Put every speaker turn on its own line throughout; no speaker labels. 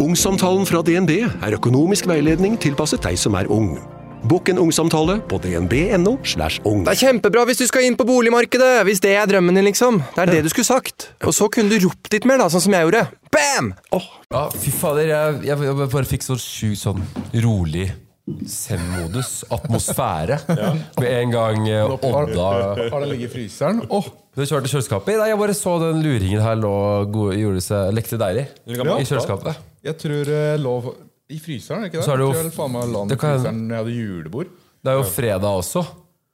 Ungsamtalen fra DNB er økonomisk veiledning tilpasset deg som er ung. Bokk en ungsamtale på dnb.no. slash ung.
Det er kjempebra hvis du skal inn på boligmarkedet! Hvis det er drømmen din, liksom. Det er det du skulle sagt. Og så kunne du ropt litt mer, da, sånn som jeg gjorde. Bam!
Ja, fy fader, jeg, jeg, jeg bare fikk så sjukt sånn rolig Zen-modus. Atmosfære. Med en gang eh, Odda
Har den ligget i fryseren? Oh.
Du kjørte kjøleskapet? Nei, jeg bare så den luringen her lå gjorde seg lekte deilig. I kjøleskapet.
Jeg tror det lå i fryseren, er det ikke det?
Så er det jo-
jeg tror jeg faen meg la den i
det kan-
fryseren når jeg hadde julebord.
Det er jo fredag også.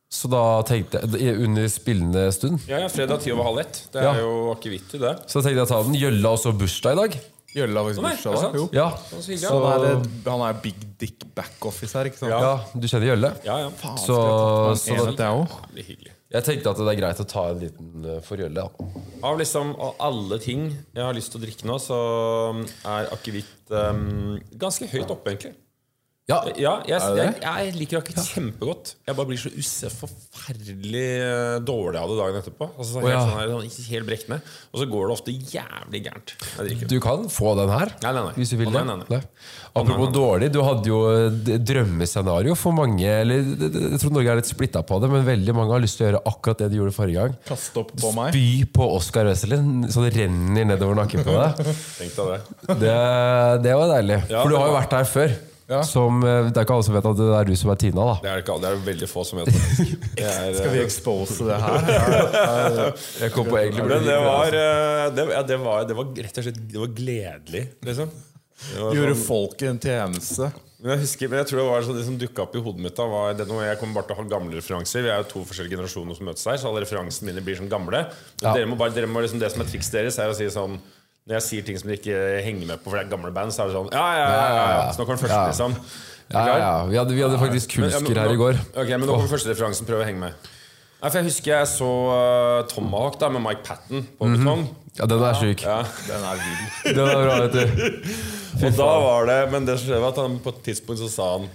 Så da tenkte jeg Under spillende stund.
Ja, ja, fredag ti over halv ett. Det
Ja.
er jo akevitt i det.
Så tenkte jeg å ta den. Gjølla også bursdag i dag.
Gjølla var
Nei, er
bursdag
det
da.
sant?
Jo.
Ja,
Så hyggelig,
Så
ja.
han er, han er big dick backoffice her, ikke sant?
ja du kjenner Gjølle?
Ja, ja.
Så, så
En
da,
etter jeg også.
Det er hyggelig.
Jeg tenkte at det er greit å ta en liten Gjølle.
Av liksom av alle ting jeg har lyst til å drikke nå, så er akevitt um, ganske høyt oppe, egentlig.
Ja,
Ja, jeg, jeg, jeg liker akevitt kjempegodt. Jeg bare blir så usse forferdelig eh, dårlig av det dagen etterpå. Altså, helt,
ja.
sånn her, sånn, helt brekkende. Og så går det ofte jævlig gærent.
Du kan få den her,
Nei, nei, nei.
hvis du vil det.
nei, nei, nei.
Apropos dårlig, du hadde jo drømmescenario for mange eller det- det- Jeg tror Norge er litt splitta på det, men veldig mange har lyst til å gjøre akkurat det de gjorde forrige gang.
Kaste opp på meg.
Spy på Oscar Wesselin, så det renner nedover nakken på deg.
Det.
Det, det var deilig.
Ja,
For du har jo vært der før.
Ja.
Som, eh, det er ikke alle som vet at det er du som er Tina, da.
Det er det ikke. Det er veldig få som vet. Det er,
Skal vi expose det her?
Jeg kom på egentlig
Men det var, eh, det, ja, det, var, det var rett og slett Det var gledelig, liksom. Det var
Gjøre
sånn-
folket en tjeneste.
Men jeg husker, men jeg tror det var sånn, det som dukka opp i hodet mitt da var det Jeg kommer bare til å ha gamle referanser. Vi er jo to forskjellige generasjoner som møtes her, så alle referansene mine blir sånn gamle. Men
Ja.
dere må bare, dere må liksom, det som er trikset deres, er å si sånn Når jeg sier ting som de ikke henger med på, for det er gamle band, så er det sånn Ja, ja, ja. ja, ja. Så nå kommer første,
Ja.
liksom.
Ja, ja. Vi, hadde, vi hadde faktisk Kulsker her i går.
Ok, men nå kommer første referansen. Prøv å henge med. Nei, for Jeg husker jeg så uh, Tomahawk da med Mike Patten på betong.
Ja, den er sjuk.
Ja.
Den er vill.
Den er bra, vet du.
Og da var det Men det som skjedde var at han på et tidspunkt så sa han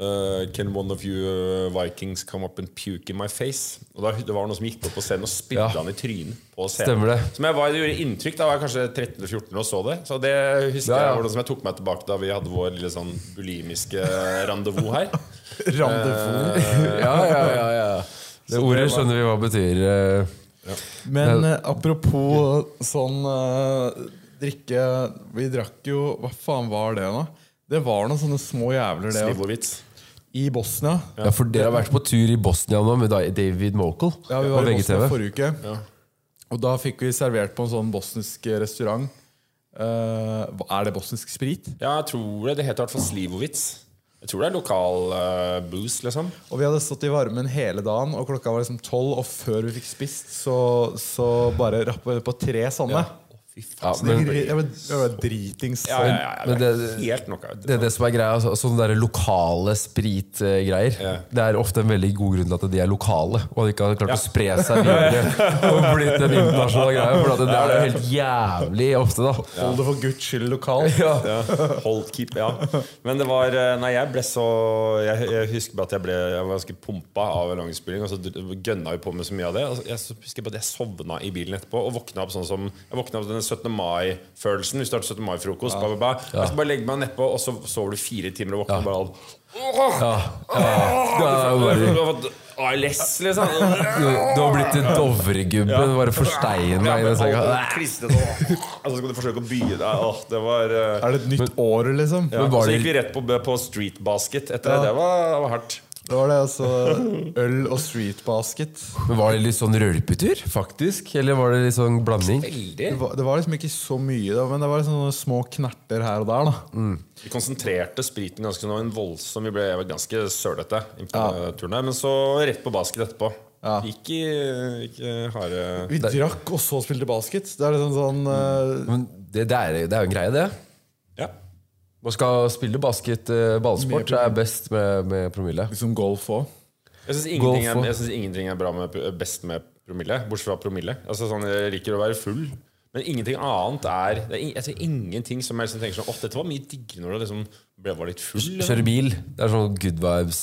uh, Can one of you uh, Vikings come up and puke in my face? Og da, Det var noe som gikk opp på scenen og spydde
Ja.
han i trynet på scenen.
Det.
Som jeg var, det gjorde inntrykk. Da var jeg kanskje 13-14 og så det. Så det husker
Ja, ja.
jeg hvordan som jeg tok meg tilbake da vi hadde vår lille sånn bulimiske rendezvous her.
Rendezvous.
Ja, ja, ja, ja. Det ordet skjønner vi hva betyr. eh.
Men eh, apropos sånn eh, drikke Vi drakk jo Hva faen var det, da? Det var noen sånne små jævler, det.
Slivovitz.
I Bosnia.
Ja, for dere har vært på tur i Bosnia nå med David Mokel
Ja, vi var i Bosnia forrige uke. Og da fikk vi servert på en sånn bosnisk restaurant. Eh, er det bosnisk sprit?
Ja, jeg tror det. Det heter i hvert fall Slivovitz. Jeg tror det er lokal uh, booze, liksom.
Og vi hadde stått i varmen hele dagen, og klokka var liksom tolv. Og før vi fikk spist, så, så bare rappa vi på tre sånne.
Ja,
Så
men,
det, er jeg ble dritings.
Ja, ja, ja, ja, det er
det-
helt noe,
det er det som er greia. Altså, sånne der lokale spritgreier.
Ja.
Det er ofte en veldig god grunn til at de er lokale, og at de ikke har klart å spre seg videre og blitt en internasjonal greie. For at det er jo helt jævlig ofte, da.
Hold det for guds skyld lokal.
Ja. Hold keep, ja. Men det var eh, Nei, jeg ble så Jeg, jeg husker bare at jeg ble Jeg var ganske pumpa av langspilling, og så gønna vi på med så mye av det. Og Jeg så husker bare at jeg sovna i bilen etterpå og våkna opp sånn som Jeg våkna opp den 17. mai-følelsen. Vi startet 17. mai-frokost. Ja. ba, skal bare legge meg nedpå, og så sover du fire timer og våkner
jo bare,
Du har fått ALS, liksom.
du, du har blitt en dovregubbe. Ja. Bare forstein deg i den senga.
Klistret og Og så skal du forsøke å by deg. Åh, det var uh...
Er det et nytt år, liksom?
ja. Så gikk vi rett på, på Street Basket etter det. Det var, det var hardt.
Det var det, altså Øl og street basket.
Men Var det litt sånn rølpetur, faktisk? Eller var det litt sånn blanding?
Veldig.
Det var, det var liksom ikke så mye, da, men det var liksom sånne små knerter her og der. da
Vi konsentrerte spriten ganske nå, en voldsom Vi ble ganske sølete inn på denne turen her, men så rett på basket etterpå.
Ja.
Ikke, ikke harde
Vi drakk og så spilte basket. Det er liksom sånn eh,
Men det, det, er, det er jo en greie, det.
Ja.
Man skal spille basket, eh, ballsport, er best med, med promille.
liksom golf òg.
Jeg syns ingenting, ingenting er bra med, best med promille, bortsett fra promille. Altså sånn, Jeg liker å være full, men ingenting annet er det er altså, ingenting som jeg liksom tenker sånn Åh, dette var mye diggere når du liksom ble, var litt full. liksom.»
Kjøre bil. Det er sånn good vibes.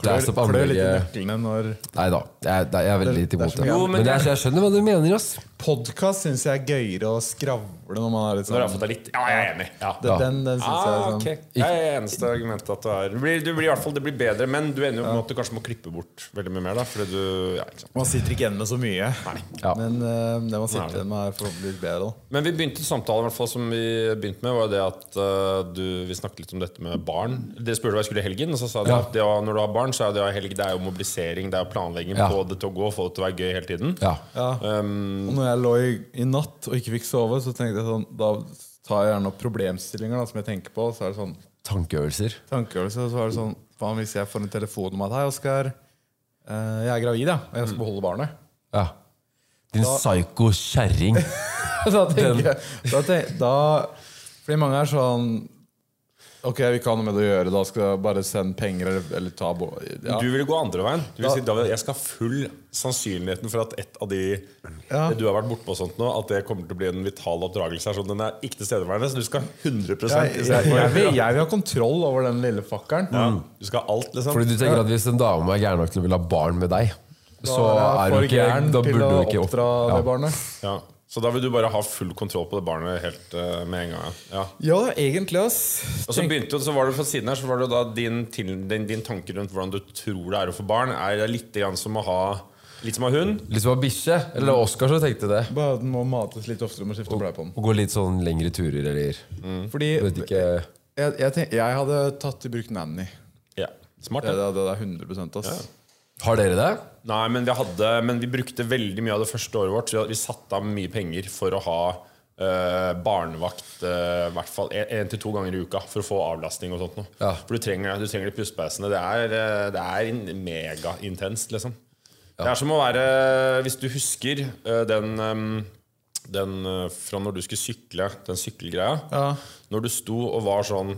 Klør,
Klør litt i nøklene når
Nei da, jeg, er- jeg er veldig litt
Det
imot
så
det.
mye-
Men, jeg, jeg skjønner hva du mener, ass.
Podkast syns jeg er gøyere å skravle når man er litt
Når du har
sånn
fått deg litt Ja, jeg er enig. Ja.
Det- Den, den syns jeg
Ah,
er sånn
okay. Det er eneste argumentet at du er du blir, du blir i hvert fall Det blir bedre, men du ender jo med at du kanskje må klippe bort veldig mye mer. da Fordi du Ja, ikke sant
Man sitter ikke igjen med så mye.
Ja.
Men uh, det man sitter igjen med, er forhåpentligvis bedre. Da.
Men vi begynte samtalen hvert fall som vi begynte med, var det at uh, du, vi snakket litt om dette med barn. Dere spurte hva jeg skulle i helgen, og så sa de
Ja.
at det, når du har barn, så er det helg Det er jo mobilisering, det er jo planlegging,
Ja.
få det til å gå, få det til å være gøy hele tiden.
Ja.
Ja.
Um,
når jeg lå i, i natt og ikke fikk sove, så tenkte jeg sånn Da tar jeg gjerne opp problemstillinger da, som jeg tenker på. Så er det sånn
Tankeøvelser.
Tankeøvelser, Og så er det sånn Faen, hvis jeg får en telefon om at Hei, Oskar. eh, jeg er gravid, ja. Og jeg skal beholde barnet.
Ja. Din psyko kjerring.
da tenker jeg da, tenk, da Fordi mange er sånn Ok, vi kan ha noe med det å gjøre. Da skal jeg bare sende penger eller, eller ta bo- ja.
Du vil gå andre veien. Du vil si, David, jeg skal ha full sannsynligheten for at et av de
Ja.
du har vært bortpå sånt nå, at det kommer til å bli en vital oppdragelse. her, Sånn, den er ikke tilstedeværende, så du skal 100
jeg, jeg, jeg, jeg, vil, jeg vil ha kontroll over den lille fakkeren.
ja, Du skal ha alt, liksom.
Fordi du tenker at hvis en dame er gæren nok til å ville ha barn med deg, så
Da
er
jeg
du ikke
gæren
Da burde du ikke opp-
oppdra
ja.
det barnet.
Ja. Så da vil du bare ha full kontroll på det barnet helt uh, med en gang. Ja.
Ja, egentlig, ass.
Og så begynte jo, så var det fra siden her Så var det da din, til, din, din tanke rundt hvordan du tror det er å få barn, er det litt grann som å ha Litt som av hund.
Litt som ha bikkje. Eller Oskar som tenkte det.
Bare den må mates litt oftere med å skifte bleie på den.
Og gå litt sånn lengre turer eller
Fordi
Jeg ikke
jeg, jeg, tenk, jeg hadde tatt i bruk nanny.
Ja, Smart.
Det,
Ja.
det, det er 100% ass.
Har dere det?
Nei, men vi, hadde, men vi brukte veldig mye av det første året vårt. Vi, vi satte av mye penger for å ha øh, barnevakt øh, hvert fall én til to ganger i uka for å få avlastning og sånt noe.
Ja.
For du trenger, du trenger de pustepausene. Det er, eh, det er megaintenst, liksom. Det er som å være Hvis du husker øh, den eh, den eh, fra når du skulle sykle, den sykkelgreia.
Ja.
Når du sto og var sånn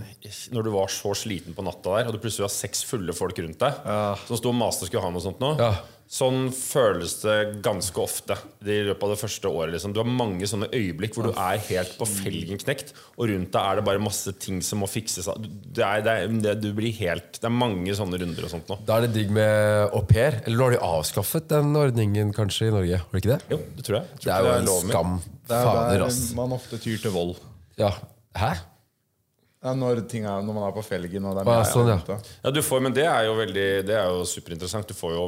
Når du var så sliten på natta der, og du plutselig har seks fulle folk rundt deg som sto og maste og skulle ha noe sånt nå.
Ja.
Sånn føles det ganske ofte i løpet av det første året. Liksom. Du har mange sånne øyeblikk hvor du er helt på felgen knekt, og rundt deg er det bare masse ting som må fikses. Det er, det er, det, du blir helt, det er mange sånne runder og sånt nå.
Da er det digg med au pair. Eller nå har de avskaffet den ordningen kanskje i Norge? Var det ikke det?
Jo, det tror jeg. jeg tror
Det er jo en skam.
Det er der man ofte tyr til vold.
Ja. Hæ?
Er når, ting er, når man er på felgen. Og det er
ja, sånn, ja.
Ja, du får, men det er jo veldig Det er jo superinteressant. Du får jo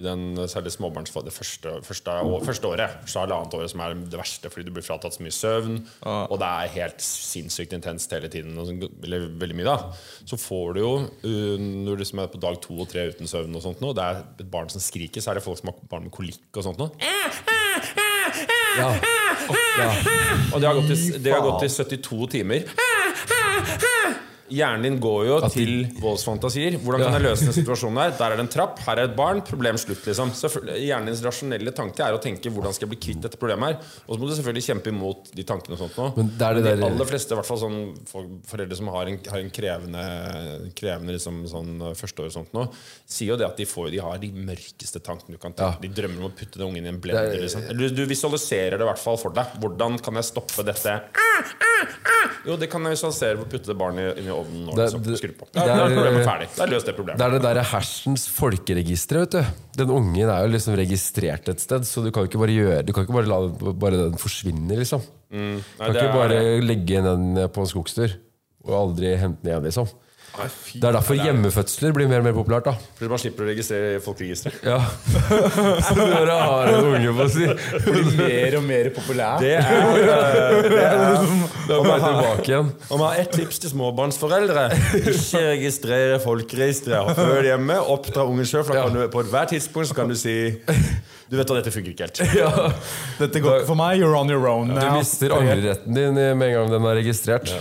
i den særlig småbarnsfasen det første, første, å- første året, første halvannet året, som er det verste fordi du blir fratatt så mye søvn, og det er helt sinnssykt intenst hele tiden, eller veldig mye, da. Så får du jo, uh, når du liksom er på dag to og tre uten søvn, og sånt nå, det er et barn som skriker, så er det folk som har barn med kolikk og sånt nå.
Ja.
Og det har gått i, det har gått i 72 timer. Hjernen din går jo
de-
til voldsfantasier. Hvordan kan jeg løse den situasjonen her? Der er det en trapp, her er et barn. Problem slutt, liksom. Hjernen Hjernens rasjonelle tanke er å tenke hvordan skal jeg bli kvitt dette problemet her. Og så må du selvfølgelig kjempe imot de tankene og sånt nå.
Men det er det
de
der-
aller fleste, i hvert fall sånn foreldre som har en, har en krevende, krevende liksom, sånn uh, førsteår og sånt nå, sier jo det at de, får, de har de mørkeste tankene du kan tenke.
Ja.
De drømmer om å putte den ungen i en blender.
Er-
liksom. Eller du visualiserer det i hvert fall for deg. Hvordan kan jeg stoppe dette? Jo, det kan jeg visualisere ved å putte det barnet inn i ovnen når
Det-
liksom,
det-
skru på.
det er-
er problemet ferdig. Da er løst det problemet.
Det er det derre hersens folkeregister, vet du. Den ungen er jo liksom registrert et sted, så du kan ikke bare gjøre Du kan ikke bare la den, bare den forsvinne, liksom. Du
Nei,
kan ikke
er-
bare legge den på en skogstur og aldri hente den igjen, liksom. Det er derfor hjemmefødsler blir mer og mer populært, da.
Fordi man slipper å registrere i folkeregisteret.
Ja. Så dere du har en unge på si
Blir mer og mer populær.
Det er, eh, det er
Da er jeg tilbake igjen.
Om jeg har ett tips til småbarnsforeldre Ikke registrere folkeregisteret. Før hjemme, oppdra ungen sjøl. For da kan du, på ethvert tidspunkt så kan du si Du vet at dette funker ikke helt.
Ja.
Dette går ikke for meg. You're on your own
Du
now.
mister angreretten din med en gang den er registrert.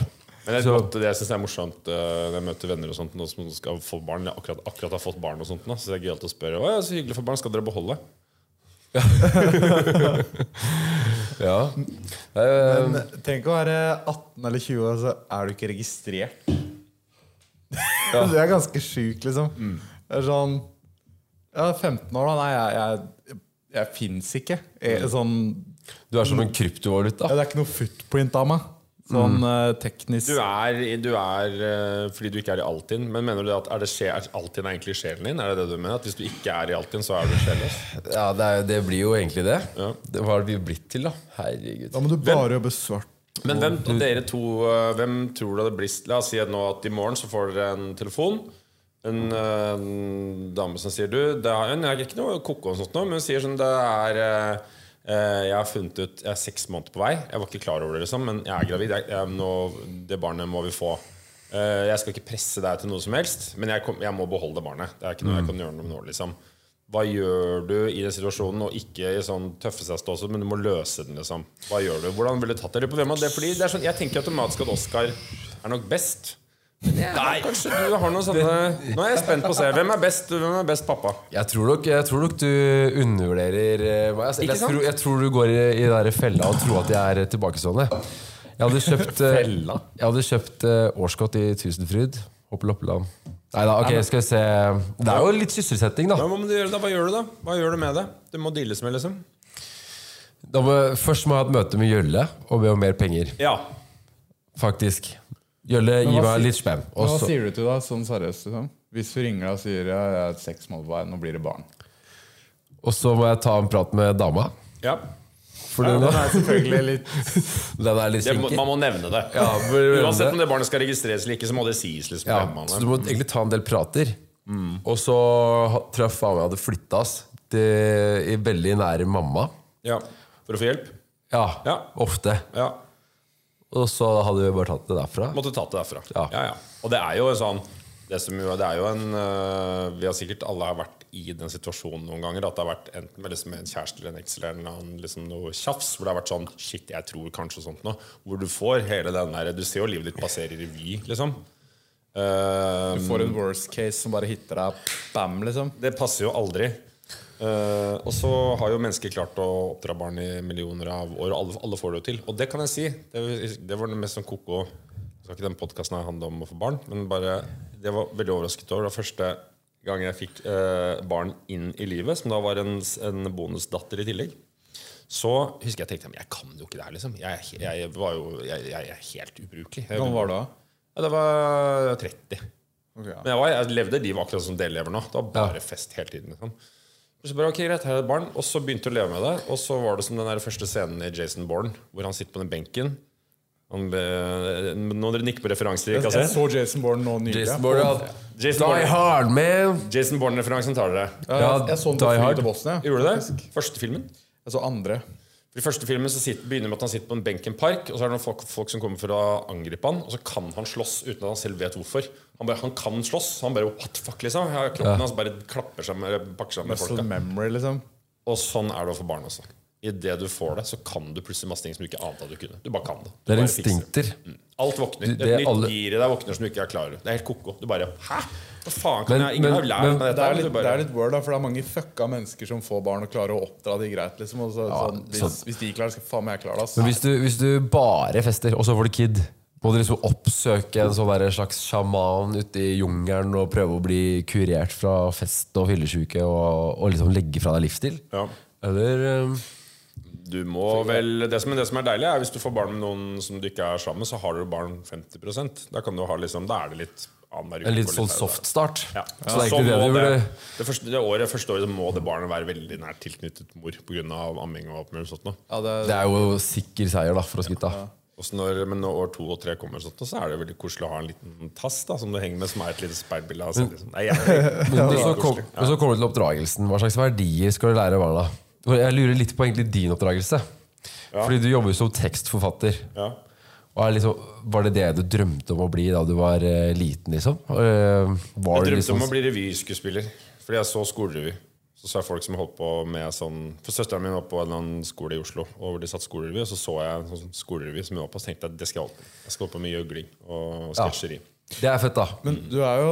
Men jeg,
Så-
det jeg synes er morsomt eh, når jeg møter venner og sånt nå som skal få barn, eller akkurat, akkurat har fått barn og sånt nå, så det er gøyalt å spørre Å ja, så hyggelig for barn, skal dere beholde?
Ja. Eh,
Men tenk å være 18 eller 20 år, så er du ikke registrert. det er ganske sjukt, liksom. Det er sånn Ja, 15 år, da. Nei, jeg, jeg, jeg, jeg fins ikke. Jeg, sånn,
du er som en kryptovaluta.
ja, det er ikke noe footprint av meg. Sånn mm. teknisk
Du er, du er eh, fordi du ikke er i Altinn, men mener du at er det skje, er Altinn er egentlig sjelen din? Er det det du mener? At hvis du ikke er i Altinn, så er du sjelløs?
Ja, det, er, det blir jo egentlig det.
Ja.
det hva har det vi blitt til, da? Herregud.
Da må du bare jobbe svart.
Men hvem dere to eh, Hvem tror du det blir La oss si at nå at i morgen så får dere en telefon. En, eh, en dame som sier Du, det er, jeg er ikke noe ko-ko, men hun sier sånn Det er eh, eh, Jeg har funnet ut Jeg er seks måneder på vei. Jeg var ikke klar over det, liksom, men jeg er gravid. Jeg, jeg, nå, det barnet må vi få. Eh, jeg skal ikke presse deg til noe som helst, men jeg, kom, jeg må beholde det barnet. Det er ikke noe jeg kan gjøre noe med nå, liksom. Hva gjør du i den situasjonen, og ikke i sånn tøffe seg stå men du må løse den, liksom? Hva gjør du? Hvordan ville du tatt det? På hvem av det? Fordi det er sånn, jeg tenker automatisk at Oscar er nok best. Nei, kanskje du har noen sånne Nå er jeg spent på å se. Hvem er best, hvem er best pappa?
Jeg tror nok, jeg tror nok du undervurderer eh, hva jeg,
Ikke
jeg, tror, jeg tror du går i, i den der fella og tror at jeg er tilbakestående. Jeg hadde kjøpt, eh,
Fella?
jeg hadde kjøpt eh, årskott i Tusenfryd. Hoppe Loppeland. Nei da, ok, skal vi se Det er jo litt sysselsetting, da.
Hva, må du gjøre, da? hva gjør du da? Hva gjør du med det? Det må deales med, liksom.
da må, først må jeg ha et møte med Gjølle og be om mer penger.
Ja.
Faktisk. Jølle, gi meg litt spenn.
Hva sier du til deg sånn seriøst? Liksom? Hvis du ringer deg og sier ja, jeg er seks måneder på vei, nå blir det barn.
Og så må jeg ta en prat med dama.
ja.
For
Ja,
den,
er selvfølgelig litt
den er litt
Det, man må nevne det.
Ja,
Uansett om det barnet skal registreres eller ikke, så må det sies. liksom
Ja, så du må egentlig ta en del prater.
Mm.
Og så tror jeg faen meg hadde flytta oss til, i veldig nære mamma.
Ja. For å få hjelp?
Ja,
Ja.
ofte.
Ja.
Og så hadde vi bare tatt det derfra.
Måtte tatt det derfra.
Ja.
Ja, ja. Og det er jo en sånn det, som jo, det er jo en øh, Vi har sikkert alle har vært i den situasjonen noen ganger. At det har vært enten med, liksom, en kjæreste eller en eks eller en eller annen, liksom, noe tjafs. Hvor det har vært sånn Shit, jeg tror kanskje sånt noe. Hvor du får hele den der Du ser jo livet ditt passere i revy, liksom. Eh,
Du får en worst case som bare hitter deg bam, liksom.
det passer jo aldri. Eh, og så har jo mennesker klart å oppdra barn i millioner av år, og alle, alle får det jo til. Og det kan jeg si. Det, det var det mest sånn koko Skal ikke den podkasten handle om å få barn, men bare det var veldig overrasket over. Det var første gang jeg fikk uh, barn inn i livet, som da var en, en bonusdatter i tillegg. Så husker jeg tenkte jeg kan jo ikke det her, liksom. Jeg, jeg, var jo, jeg, jeg er helt ubrukelig. Jeg,
Hvor gammel var du da?
Ja, det var 30.
Okay, ja.
Men jeg, var, jeg levde livet akkurat som dere lever nå. Det var bare fest hele tiden. Liksom. Så bare, ok, greit, her er det barn Og så begynte jeg å leve med det. Og så var det som den der første scenen i Jason Bourne, hvor han sitter på den benken. Han, be- nå dere nikker på referanser.
Jeg,
Ikke
jeg så Jason Bourne nå nylig.
Jason Bourne, ja.
Jason
Die
Bourne,
Hard, man!
Jason Bourne-referansen tar dere.
Ja, jeg, jeg så den
Die
på
Hard.
til Bosnia.
Gjorde du
faktisk.
det? Første filmen?
Jeg så andre.
I første filmen så sitter, begynner med at han sitter på en benk i en park, og så er det noen folk, folk som kommer for å angripe han, og så kan han slåss uten at han selv vet hvorfor. Han, bare, han kan slåss. Han bare what the fuck, liksom. Ja, Kroppen hans bare klapper seg med, pakker seg med folka.
memory, liksom.
Og sånn er det for barn også. Idet du får det, så kan du plutselig masse ting som du ikke ante at du kunne. Du bare kan det. Du
Det er instinkter. Mm.
Alt våkner.
Du- det er
nytt
alle-
gir i deg våkner som du ikke er klar over. Det er helt ko-ko. Du bare Hæ? Hva faen kan
Men-
jeg Ingen
men-
har jo lært
men-
meg dette.
Det er, litt,
bare-
det er litt word, da, for det er mange fucka mennesker som får barn og klarer å oppdra de greit. liksom og så, sånn, hvis,
sånn.
hvis de klarer det, skal faen meg jeg klare det.
Men hvis du, hvis du bare fester, og så får du kid, må du liksom oppsøke en sånn slags sjaman ute i jungelen og prøve å bli kurert fra fest og fyllesyke og, og liksom legge fra deg livsstil?
Ja.
Eller um,
Du må vel det som, det som er deilig, er hvis du får barn med noen som du ikke er sammen med, så har du barn 50% Da kan du ha liksom Da er det litt annenhver uke
en litt sånn
softstart.
soft start?
Ja.
Så det er
Så
det
det, det, første, det året, første året må det barnet være veldig nært tilknyttet mor pga. amming og alt mulig sånt.
Ja, det,
Det er jo sikker seier da for oss gutta.
Ja. når, men når år to og tre kommer, sånt, så er det veldig koselig å ha en liten tass da, som du henger med, som er et lite speilbilde av seg. Liksom. Nei, jeg,
Men så, kom, men så kommer du til oppdragelsen. Hva slags verdier skal du lære barna? Jeg lurer litt på egentlig din oppdragelse. Fordi du jobber jo som tekstforfatter.
ja.
Er liksom, var det det du drømte om å bli da du var uh, liten, liksom? Uh, var
Jeg drømte
liksom,
om å bli revyskuespiller, fordi jeg så skolerevy. Så så jeg folk som holdt på med sånn For Søsteren min var på en eller annen skole i Oslo, og hvor de satt skolerevy. Og så så jeg en sånn skolerevy som hun var på, og så tenkte jeg at det skal jeg holde på. Jeg skal holde på med gjøgling og sketsjeri.
Det er fett, da.
Men du er jo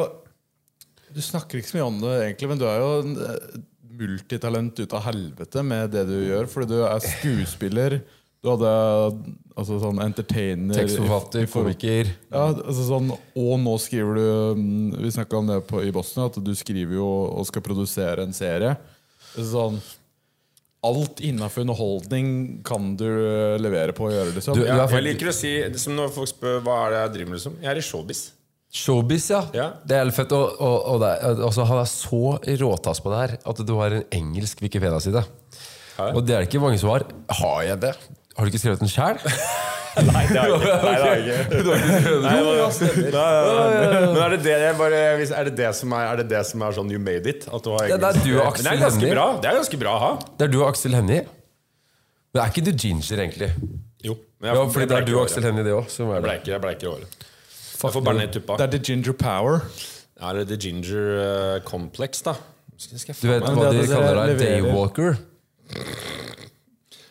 Du snakker ikke så mye om det, egentlig, men du er jo eh, multitalent ut av helvete med det du gjør. Fordi du er skuespiller, du hadde altså sånn entertainer
Tekstforfatter,
i
komiker.
Ja, altså sånn, og nå skriver du mm, Vi snakka om det på, i Boston, at du skriver jo og skal produsere en serie. Sånn, alt innafor underholdning kan du eh, levere på å gjøre, liksom.
Du-
Ja,
er
jeg liker å si som Når folk spør hva er det jeg driver med, liksom. Jeg er i showbiz.
Showbiz, ja.
Ja.
Det er helt fett. Og, og, og det, altså, han er så råtass på det her at du har en engelsk Wikipedia-side. Og det er det ikke mange som har. Har jeg det? Har du ikke skrevet den sjæl?
Nei, det har jeg ikke. Nei, det har jeg ikke. Nei, men- Men er det det, jeg bare, er det det som er, er det det som er sånn you made it? At du har
Ja, det er du og
Men
Aksel
det er ganske
Hennie.
bra Det er ganske bra å ha.
Det er du og Aksel Hennie. Men er ikke du ginger, egentlig?
Jo. Men
Ja, fordi det er du og. Aksel Hennie, det òg. Som er
Jeg
det.
bleiker, jeg bleiker i håret. Jeg får bare ned tuppa.
Det er the ginger power.
Ja, det er the ginger eh, complex, da. Skal, skal jeg
Du vet
meg-
hva de kaller deg?
leverer-
Daywalker?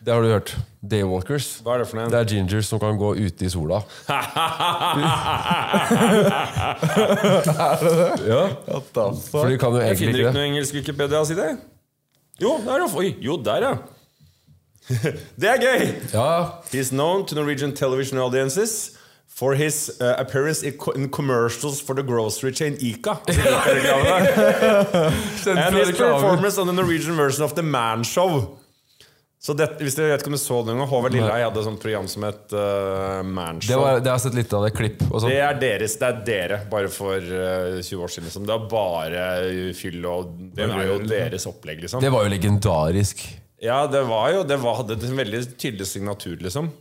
Det har du hørt. Daywalkers.
Hva er det for noe?
Det er gingers som kan gå ute i sola. ja,
det? the
For de kan jo
Jeg
egentlig
finner
ikke
ikke
det.
noe engelsk Wikipedia-side. Jo, der, ja. Oi, jo, der, ja. det er gøy!
Ja,
He's known to Norwegian television audiences for his uh, appearance in, co in commercials for the grocery chain Ica. And his performance on the Norwegian version of The Man Show. Så det, hvis dere vet ikke om du så det noen gang, Håvard Lilleheie hadde et sånt program som het uh, Manshow.
det, var, det har jeg sett litt av det klipp. Og sånn.
Det er deres, det er dere, bare for uh, 20 år siden. Liksom. Det er bare fyll og Det er jo deres opplegg, liksom.
Det var jo legendarisk.
Ja, det var jo Det var, hadde en veldig tydelig signatur, liksom.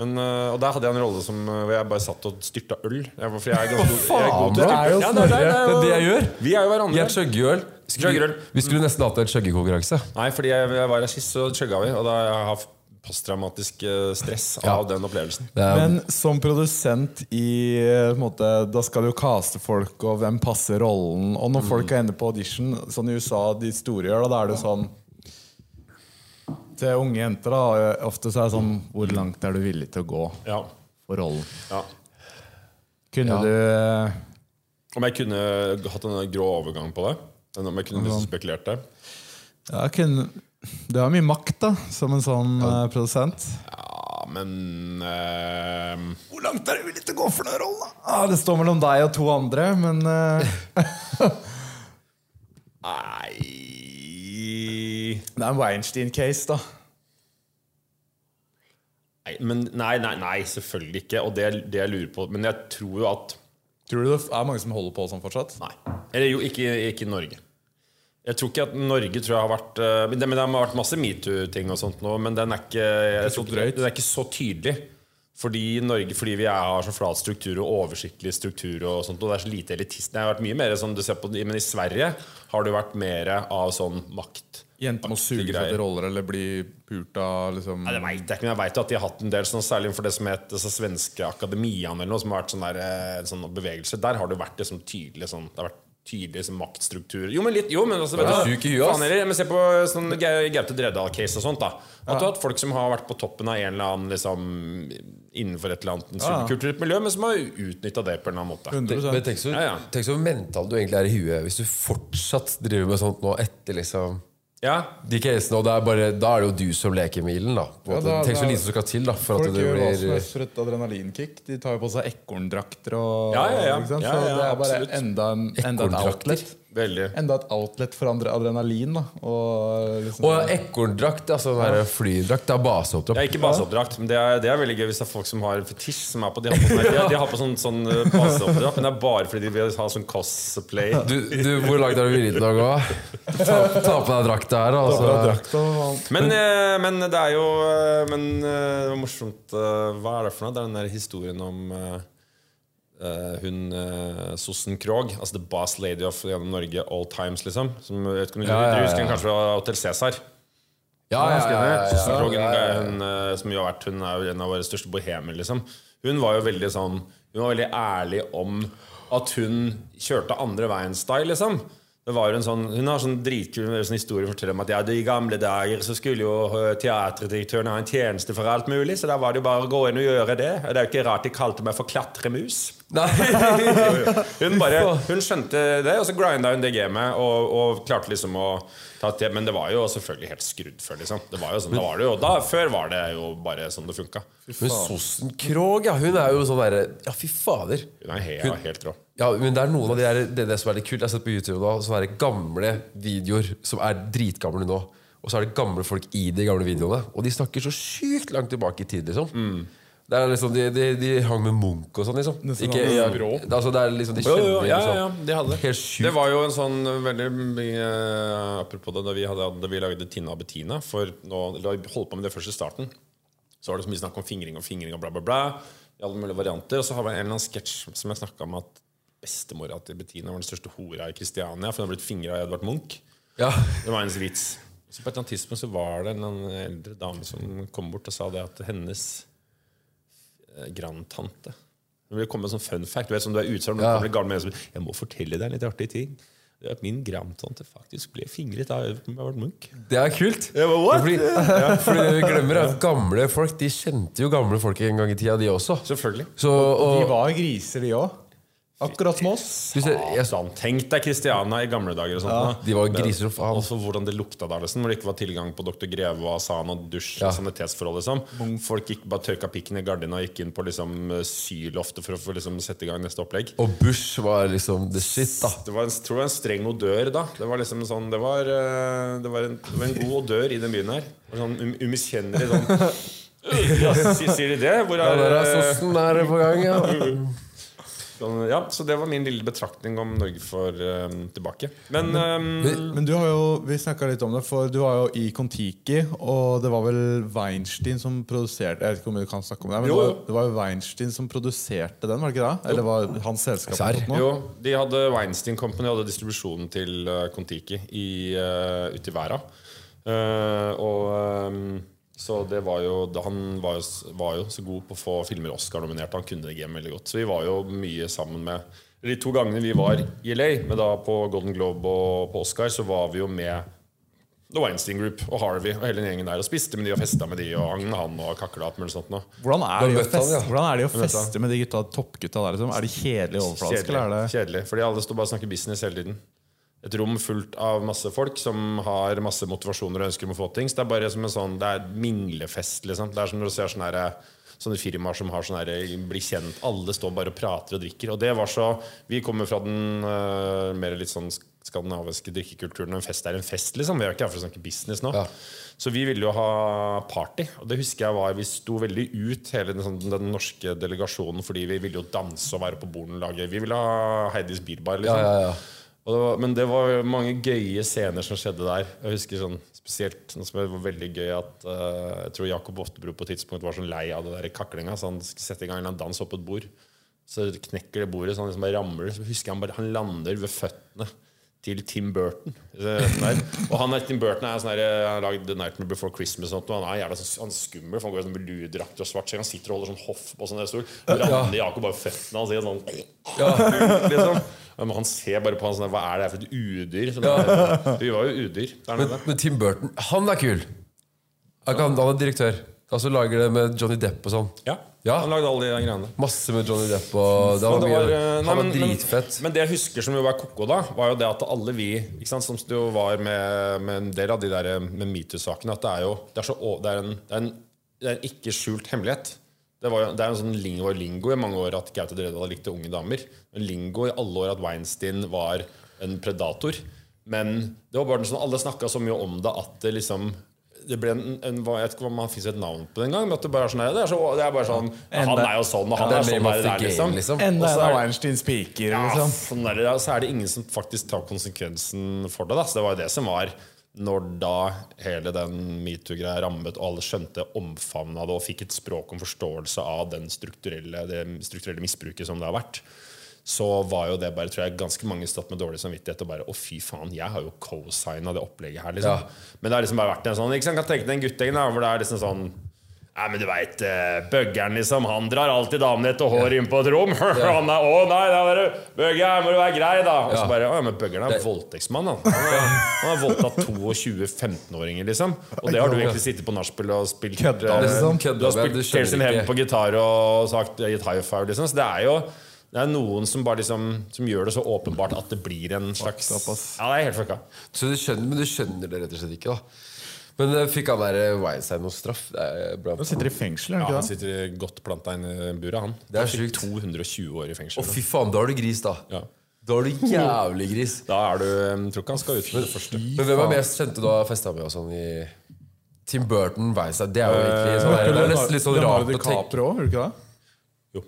Men, uh, og der hadde jeg en rolle som hvor jeg bare satt og styrta øl. Jeg, for jeg er ganske, jeg er god til å styrte. Ja, det, er- det,
Det det jeg gjør.
Vi er jo hverandre.
Jeg chugger øl. Vi skulle nesten hatt en skjøggekonkurranse.
Nei, fordi jeg, jeg var rasist, så skjøgga vi. Og da har jeg hatt posttraumatisk uh, stress
Ja.
av den opplevelsen.
Er,
Men som produsent i eh, en måte, Da skal du jo caste folk, og hvem passer rollen. Og når folk er inne på audition, sånn i USA de store gjør, da, da er det jo sånn Til unge jenter, da, ofte så er det sånn Hvor langt er du villig til å gå
Ja.
for rollen?
ja.
Kunne
Ja.
du eh,
Om jeg kunne hatt en grå overgang på det? Den Om jeg kunne liksom spekulert det?
ja, kunne, Du har mye makt, da, som en sånn eh, produsent.
Ja, men uh,
Hvor langt er du villig til å gå for den rollen. Ah, det står mellom deg og to andre, men uh,
Nei
Det er en Weinstein-case, da.
Nei, men, nei, nei, nei, selvfølgelig ikke. Og det, det jeg lurer på Men jeg tror jo at
Tror du det er mange som holder på sånn fortsatt?
Nei. Eller jo, ikke, ikke i Norge. Jeg tror ikke at Norge tror jeg har vært eh, Men det, men det har vært masse metoo-ting og sånt nå, men den er ikke, ikke- den er ikke så tydelig. Fordi Norge, fordi vi er, har så flat struktur og oversiktlig struktur og sånt, og det er så lite elitist. Det har vært mye mer sånn, du ser på, Men i Sverige har det vært mer av sånn makt.
Jenter må suge seg til roller eller bli pult av liksom
Nei, det vet jeg ikke, men jeg vet jo at de har hatt en del sånn, Særlig for det som het altså, svenske akademian, eller noe som har vært sånn, der, eh, sånn bevegelse. Der har det vært liksom, tydelig sånn, Det har vært tydelig som, maktstruktur. Jo, men litt Jo, men altså, vet
du
du
i?
Faen heller, men Se på sånn Gau- Gaute Dredal-case og sånt. da At du har hatt folk som har vært på toppen av en eller annen liksom, innenfor et eller annet subkulturelt miljø, men som har utnytta det på en eller annen måte.
100
Men tenk så,
Ja, ja.
tenk så mental du egentlig er i huet hvis du fortsatt driver med sånt nå etter liksom
Ja,
de casene. Og det er bare, da er det jo du som leker milen. da,
Ja, da-
Tenk så lite som skal til da for at
Folk
det
gjør hva som
blir
helst for et adrenalinkick. De tar jo på seg ekorndrakter og
Ja, ja, ja.
Så det er bare
absolutt.
enda, en, enda et outlet.
Veldig.
Enda et outlet for andre adrenalin. da Og liksom
Og ekorndrakt, altså ja. flydrakt. Det er
baseoppdrakt. Er ikke baseoppdrakt, men det er, det er veldig gøy hvis det er folk som har fetisj. Som er på, de har på, sånn, de, de har på sånn, sånn uh, baseoppdrakt, men det er bare fordi de vil ha sånn cosplay.
Du, du, hvor langt er du villig til å gå? Ta, ta på deg drakta her, altså.
drakt og-
Men, eh, men det er jo eh, Men eh, det var morsomt eh, Hva er det for noe? Det er den der historien om eh, eh, hun uh, Sossen Krogh, altså the boss lady of gjennom Norge all times, liksom. Som, vet ikke om du
Ja, ja, ja.
du husker kanskje fra Hotell Cæsar?
Ja, ja, ja, ja, ja,
Krogh,
ja, ja.
hun, uh, som jo har vært Hun er jo en av våre største bohemer, liksom. Hun var jo veldig sånn Hun var veldig ærlig om at hun kjørte andre veien-style, liksom. Det var jo en sånn, Hun har sånn dritkul sånn historie å fortelle om at ja, i gamle dager så skulle jo eh, teaterdirektøren ha en tjeneste for alt mulig, så da var det jo bare å gå inn og gjøre det. Og Det er jo ikke rart de kalte meg for klatremus. Hun bare, hun skjønte det, og så grinda hun det gamet og, og klarte liksom å. Men det var jo selvfølgelig helt skrudd før, liksom. Det var jo sånn, da var det jo, da, før var det jo bare sånn det funka.
Men Sossen Krogh, ja, hun er jo sånn derre Ja, fy fader.
Hun er helt, helt rå.
Ja, men det er noen av de der, det, er det som er litt kult. Jeg har sett på YouTube nå Sånne der gamle videoer som er dritgamle nå. og så er det gamle folk i de gamle videoene. Og de snakker så sykt langt tilbake i tid, liksom.
Mm.
Det er liksom, de, de, de hang med Munch og sånn, liksom.
Nesten
Ikke, ja, altså, det er liksom, de
Jo,
kjenner
jo, ja,
liksom.
ja, ja, de hadde det.
Helt sjukt.
Det var jo en sånn veldig mye Apropos det, da vi, hadde, da vi lagde Tina og Bettina For nå, da vi holdt på med det først i starten Så var det så mye snakk om fingring og fingring og bla bla bla I alle mulige varianter Og så har vi en eller annen sketsj som jeg snakket om At bestemora til Bettina var den største hora i Kristiania For hun har blitt fingret av Edvard Munch
Ja.
Det var hennes vits Så på et eller annet tidspunkt så var det en eldre dame Som kom bort og sa det at hennes eh, grandtante det ville komme med sånn fun fact. Du vet, som du er utsatt,
ja.
du til gamle Jeg må fortelle deg en litt artig ting. Det at Min grandtante faktisk ble fingret av Edvard Munch.
Det er kult.
Ja, what?
Fordi, ja, fordi vi glemmer, er at gamle folk De kjente jo gamle folk en gang i tida, de også.
Selvfølgelig.
Så,
De
og,
var griser, de òg. Akkurat som oss.
Sånn, tenk deg Christiana i gamle dager. og sånt ja,
de var griser og faen.
Også hvordan det lukta der, liksom, når det ikke var tilgang på Dr. Greve og Asan og dusj
Ja.
og sanitetsforhold. liksom Folk gikk bare tørka pikken i gardina og gikk inn på liksom syloftet for å liksom sette i gang neste opplegg.
Og Bush var liksom the shit, da.
Det var en, tror det var en streng odør da. Det var liksom sånn Det var, eh, det var, en, det var en god odør i den byen her. Sånn um, umiskjennelig sånn ja, sier, de det? Hvor
Ja,
er,
der er
eh,
sossen der på gang, ja.
sånn, ja, Så det var min lille betraktning om Norge for um, tilbake. Men um,
Men du har jo, vi snakka litt om det, for du var jo i Kon-Tiki, og det var vel Weinstein som produserte Jeg vet ikke om du kan snakke om det, men
Jo,
det var, jo Weinstein som produserte den, var det ikke det? Eller var hans selskap?
Jo, de hadde Weinstein Company hadde distribusjonen til uh, Kon-Tiki i, uh, ute i verden. Uh, og ehm, Så det var jo Han var jo, var jo så god på å få filmer Oscar-nominert. Han kunne det game veldig godt. Så vi var jo mye sammen med De to gangene vi var i LA, men da på Golden Globe og på Oscar, så var vi jo med The Weinstein Group og Harvey og hele den gjengen der og spiste med de og festa med de og hang med han og kakla alt mulig sånt noe.
Hvordan er,
Du
de å
møtt han,
feste,
ja.
hvordan er de å feste med de gutta, toppgutta der? Liksom? Er de kjedelige overfladiske, eller er
Kjedelig,
det
kjedelig. Fordi alle står bare og snakker business hele tiden. Et rom fullt av masse folk som har masse motivasjoner og ønsker om å få ting. Så det er bare som en sånn Det er minglefest, liksom. Det er som når du ser sånne, her, sånne firmaer som har sånn herre Bli kjent. Alle står bare og prater og drikker. Og det var så Vi kommer fra den uh, mer litt sånn skandinaviske drikkekulturen. En fest er en fest, liksom. Vi er jo ikke her for å snakke business nå.
Ja.
Så vi ville jo ha party. Og det husker jeg var Vi sto veldig ut, hele den, sånn, den norske delegasjonen, fordi vi ville jo danse og være på borden og lage Vi ville ha Heidis bilbar, liksom.
ja, ja.
Og det var, men det var mange gøye scener som skjedde der. Jeg husker sånn spesielt noe som var veldig gøy at uh, Jeg tror Jakob Oftebro på et tidspunkt var sånn lei av det der kaklinga, så han setter i gang en dans opp på et bord. Så knekker det bordet, så han liksom bare ramler. Så husker jeg han bare Han lander ved føttene til Tim Burton. Eh. Og han Tim Burton er sånn der, Han har lagd The Nightmare Before Christmas og sånt, og han er jævla sånn, han skummel. For han går i sånn velurdrakt og svart skjegg. Han sitter og holder sånn hoff på sånn stol. Og ramler Jakob bare føttene hans i en sånn liksom. Men han ser bare på han sånn Hva er det her for et udyr? Der. Vi var jo udyr der
Men,
nede.
men Tim Burton, han er kul. Han, han er direktør. Altså lager det med Johnny Depp og sånn.
Ja,
Ja.
Han lagde alle de greiene.
Masse med Johnny Depp og det var,
det var, mye, nei,
Han var
men-
dritfett.
Men, men det jeg husker som jo var koko da, var jo det at alle vi ikke sant, Som det jo var med, med en del av de der med metoo-sakene, at det er jo det er, så, det er, en, er, en, er en ikke skjult hemmelighet. Det, var, det er en sånn lingo, lingo i mange år at Gaute Dredal likte unge damer. En lingo i alle år at Weinstein var en predator. Men det var bare sånn alle snakka så mye om det at det liksom det ble en, en, Jeg vet ikke om han fikk et navn på det engang. Men at det bare er sånn det er, så, det er bare sånn Han er jo sånn, og han er sånn.
name
Er det der, liksom.
liksom.
Enda en av Weinstein spiker,
ja,
liksom.
sånn der. Så er det ingen som faktisk tar konsekvensen for det. Da. Så det var jo det som var når da hele den metoo-greia rammet, og alle skjønte omfavnet av det og fikk et språk om forståelse av den strukturelle, det strukturelle misbruket som det har vært, så var jo det bare, tror jeg, ganske mange stått med dårlig samvittighet og bare Å, fy faen, jeg har jo co-signa det opplegget her, liksom.
Ja.
Men det har liksom bare vært en sånn Ikke sant, kan tenke deg en guttegjen hvor det er liksom sånn Nei, men du veit, bøggeren, liksom. Han drar alltid damene etter håret inn på et rom. Han er, å nei, da er det Bøgger, må du være grei, da. Og så bare Å ja, men bøggeren er voldtektsmann, han. Han har- voldtatt 22 15-åringer, liksom. Og det har du egentlig sittet på nachspiel og spilt
Kødda,
eh,
liksom.
Du har spilt
du sin
Tales in Heaven på gitar og sagt gitt high five, liksom. Så det er jo det er noen som bare liksom Som gjør det så åpenbart at det blir en slags. Ja, det er helt fucka.
Så du skjønner, men du skjønner det rett og slett ikke, da. Men eh, fikk han der Weinstein noe straff? Er bra.
Han sitter i fengsel, er
Ja,
han
sitter godt planta inn i buret, han.
Det er sjukt.
220 år i fengsel.
Å, fy faen, da har du gris, da.
Ja.
Da er du jævlig gris.
Da er du jeg Tror ikke han skal ut med det første.
Men hvem er mest kjente du har festa med og sånn i Tim Burton, Weissert Det er jo egentlig sånn der, Det er nesten litt sånn rart å tenke
DiCaprio, ikke det?
Jo.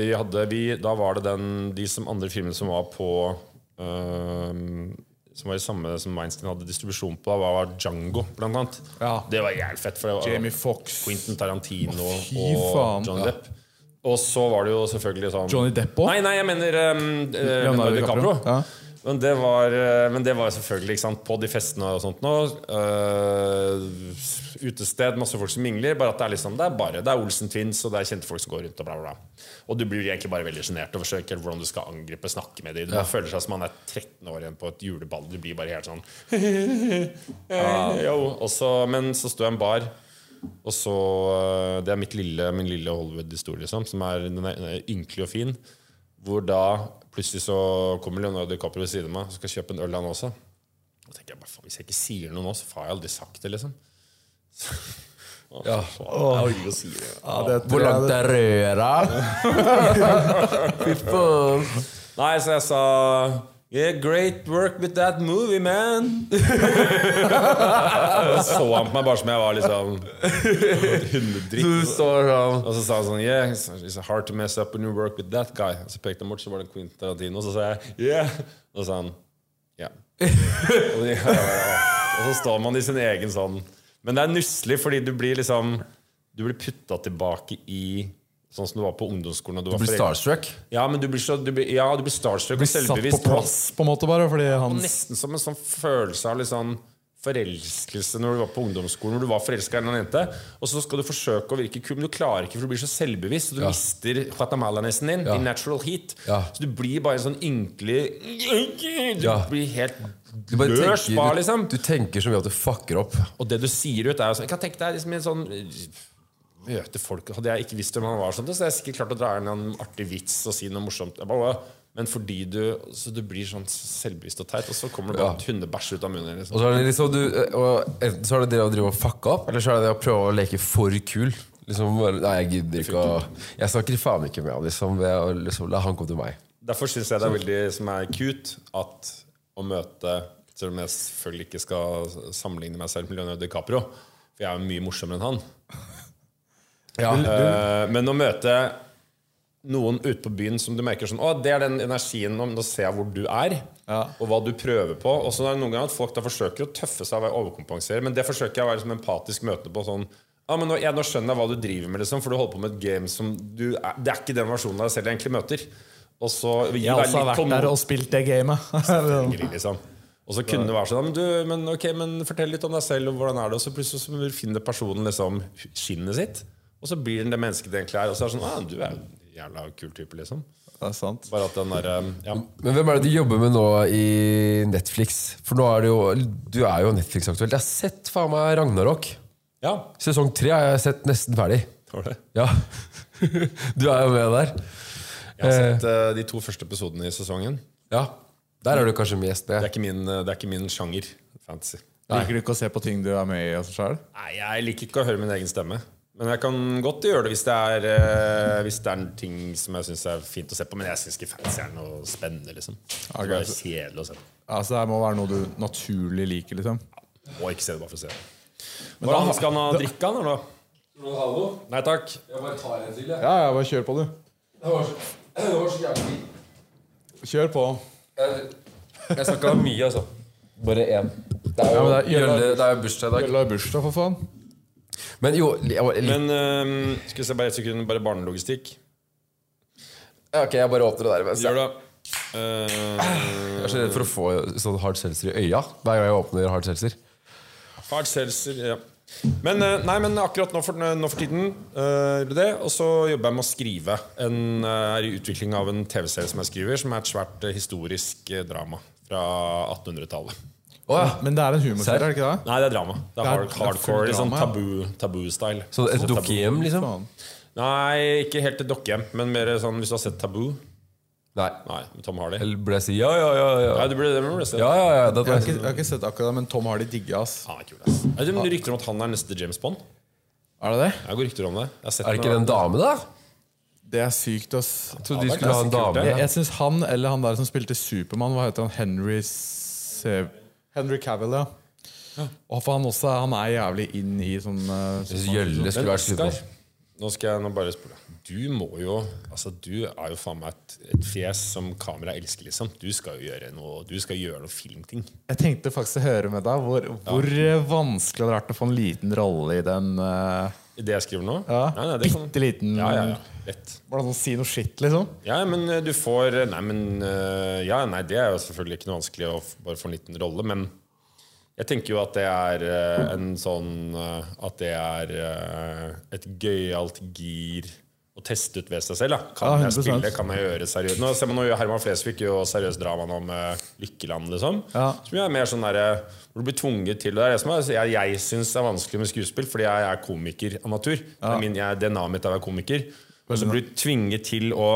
De hadde, vi, da var det den, de som andre filmene som var på øhm, Som var det samme som Weinstein hadde distribusjon på, da var Django, blant annet.
Ja.
Det var jævlig fett. For det var
Jamie Foxx.
Quentin Tarantino
fy
og. Johnny Depp. Og så var det jo selvfølgelig sånn
Johnny Depp også?
Nei, nei, jeg mener um, eh, Leonardo DiCaprio.
Ja.
Men det var eh, Men det var selvfølgelig sant, på de festene og sånt nå. Uh, utested, masse folk som mingler. Bare at det er liksom Det er bare Det er Olsen Twins, og det er kjente folk som går rundt og bla, bla, bla. Og du blir egentlig bare veldig sjenert og forsøker hvordan du skal angripe, snakke med dem. Du ja. føler seg som man er 13 år igjen på et juleball. Du blir bare helt sånn ja. og så, Men så står jeg i en bar. Og så, eh, Det er mitt lille, min lille Hollywood-historie, liksom, som er, den er ynkelig og fin. Hvor da plutselig så kommer Leonardo DiCaprio ved siden av meg og skal kjøpe en øl, han også. Og tenker jeg bare, faen, Hvis jeg ikke sier noe nå, så får jeg aldri sagt det, liksom. Å,
Ja.
faen, jeg har ikke å si det.
Ja, det
Hvor langt er røra? Fy faen.
Nei, så jeg sa Yeah, great work with that movie, man. og så han på meg bare som jeg var liksom hundedritt.
Du står sånn
Og så sa han sånn Yeah, it's, hard to mess up when you work with that guy. Og så pekte han bort, så var det Quentin Tarantino. Og så sa jeg Yeah. Og så sa han Yeah. og, de- og så står man i sin egen sånn Men det er nusselig, fordi du blir liksom Du blir putta tilbake i Sånn som du var på ungdomsskolen. Du,
Du
var
blir starstruck.
Ja, men du blir, så, du blir, ja, du blir starstruck og
Satt på plass, på en måte, bare,
Og nesten som en sånn følelse av litt sånn forelskelse når du var på ungdomsskolen. Når du var forelska i en jente Og så skal du forsøke å virke kul, men du klarer ikke, for du blir så selvbevisst. Og du
Ja.
mister guatemalanessen din.
Ja.
Din natural heat.
Ja.
Så du blir bare en sånn ynkelig Du blir helt
Du bare tenker, du,
liksom.
du tenker så mye at du fucker opp.
Og det du sier ut, er jo sånn Jeg kan tenke deg liksom en sånn Møte folk Hadde jeg ikke visst hvem han var, sånn, så hadde jeg sikkert klart å dra en artig vits og si noe morsomt. Bare, Men fordi du Så du blir sånn selvbevisst og teit, og så kommer det bare
Ja.
hundebæsj ut av munnen. Liksom.
Og så er det liksom du, og Enten så er det det å drive og fucke opp, eller så er det det å prøve å leke for kul. Liksom, nei, jeg gidder ikke å Jeg snakker faen ikke med han, Liksom, ved å liksom, la han komme til meg.
Derfor syns jeg det er veldig som er cute at å møte Selv om jeg selvfølgelig ikke skal sammenligne meg selv med Leonardo DiCaprio, for jeg er jo mye morsommere enn han. Eh, men å møte noen ute på byen som du merker sånn Å, det er den energien Nå nå ser jeg hvor du er, og hva du prøver på. Og så er det noen ganger at folk da forsøker å tøffe seg og overkompensere, men det forsøker jeg å være liksom empatisk møtende på. sånn ja, men nå, jeg, nå skjønner jeg hva du driver med, liksom, for du holder på med et game som du Det er ikke den versjonen av deg selv jeg egentlig møter. Og så
Jeg også har
litt
vært der og spilt det gamet.
Liksom. Og så kunne det være sånn men, du, men, okay, men Fortell litt om deg selv, og hvordan er det Og så plutselig så finner personen liksom skinnet sitt, og så blir den det mennesket det egentlig er. Og så er det sånn ah, Du er en jævla kul type, liksom.
Det er sant.
Bare at den der, ja.
Men hvem er det du jobber med nå i Netflix? For nå er det jo Du er jo Netflix-aktuell. Jeg har sett faen meg Ragnarok.
ja.
Sesong tre har jeg sett nesten ferdig.
Var det?
Ja. Du er jo med der.
Jeg har sett eh, de to første episodene i sesongen.
Ja. Der er du kanskje mest
Det er
med.
ikke min, eh, det er ikke min sjanger. Fantasy.
Liker du ikke å se på ting du er med i altså, sjøl?
Nei, jeg liker ikke å høre min egen stemme. Men jeg kan godt gjøre det hvis det er, eh, hvis det er en ting som jeg syns er fint å se på. Men jeg syns ikke fantasy er noe spennende. liksom Det er bare kjedelig å se på.
Altså, det må være noe du naturlig liker, liksom.
Må ikke se det bare for å se det. Hvordan skal han ha drikka, han eller? Nei takk.
Jeg bare tar en til, jeg.
Ja, ja, bare kjør på, du.
Det var så, det var så jævlig
Kjør på.
Jeg, jeg snakka mye, altså. Bare én. Det er
Ja,
jo
men det er-
Jølle- det er jo bursdag i dag.
Jølla er bursdag, for faen.
Men jo
Men uh, skal vi se bare et sekund, bare barnelogistikk.
Ok, jeg bare åpner det der. mens
Gjør det. Uh,
Jeg er så redd for å få sånn hard seltzer i øya hver gang jeg åpner hard seltzer.
Hard seltzer, ja. Men, eh, nei, men akkurat nå for, nå for tiden eh, gjør det det. Og så jobber jeg med å skrive. En, uh, er i utvikling av en TV-serie som jeg skriver, som er et svært uh, historisk drama fra 1800-tallet.
Å ja.
Men det er en humorserie, er det ikke det?
Nei, det er drama. Det er,
Det er-
hard,
det er
hardcore, sånn
ja.
tabu- tabu-style.
Så et
tabu.
dukkehjem, liksom?
Faen.
Nei, ikke helt et dokkehjem, men mer sånn hvis du har sett Tabu.
Nei.
Nei, Tom Hardy.
Eller burde jeg si ja, ja, ja? Ja,
Nei, det ble, det ble
ja, ja, ja det
Jeg har, ikke, jeg har ikke sett akkurat det, men Tom Hardy digger ass.
Er kul, ass. Er det rykter om at han er neste James Bond?
Er det det?
Jeg går rykter om det. Jeg har sett
Er det ikke den dame, da?
Det er sykt, ass.
Jeg trodde de skulle ha en dame.
Jeg, jeg syns han eller han der som spilte Supermann, hva heter han? Henry Se Henry Cavill, ja. Og for han også han er jævlig inn i sånn uh,
Jeg synes Gjølle skulle
Men
vært
Oskar, nå skal jeg nå bare spørre Du må jo Altså, du er jo faen meg et, et fjes som kamera elsker, liksom. Du skal jo gjøre noe Du skal gjøre noe filmting.
Jeg tenkte faktisk å høre med deg hvor, hvor eh, vanskelig det hadde vært å få en liten rolle i den uh,
I det jeg skriver nå?
Ja,
Nei, nei, det kan-
bitte liten
Ja, ja, ja. Lett.
Bare sånn si noe skitt, liksom.
Ja, men eh, du får Nei, men eh, Ja, nei, det er jo selvfølgelig ikke noe vanskelig å bare få en liten rolle, men jeg tenker jo at det er eh, en sånn eh, At det er eh, et gøyalt gir å teste ut ved seg selv. Da. Kan
Ja,
jeg spille? Kan jeg gjøre seriøst? Nå ser man jo Herman Flesvig gjør jo seriøst drama om med Lykkeland, liksom.
Ja.
Som er mer sånn der, hvor du blir tvunget til Det det er, jeg, jeg syns er vanskelig med skuespill, fordi jeg er komiker av natur. Det er min, jeg, DNA-et mitt er å være komiker. Og så blir du tvinget til å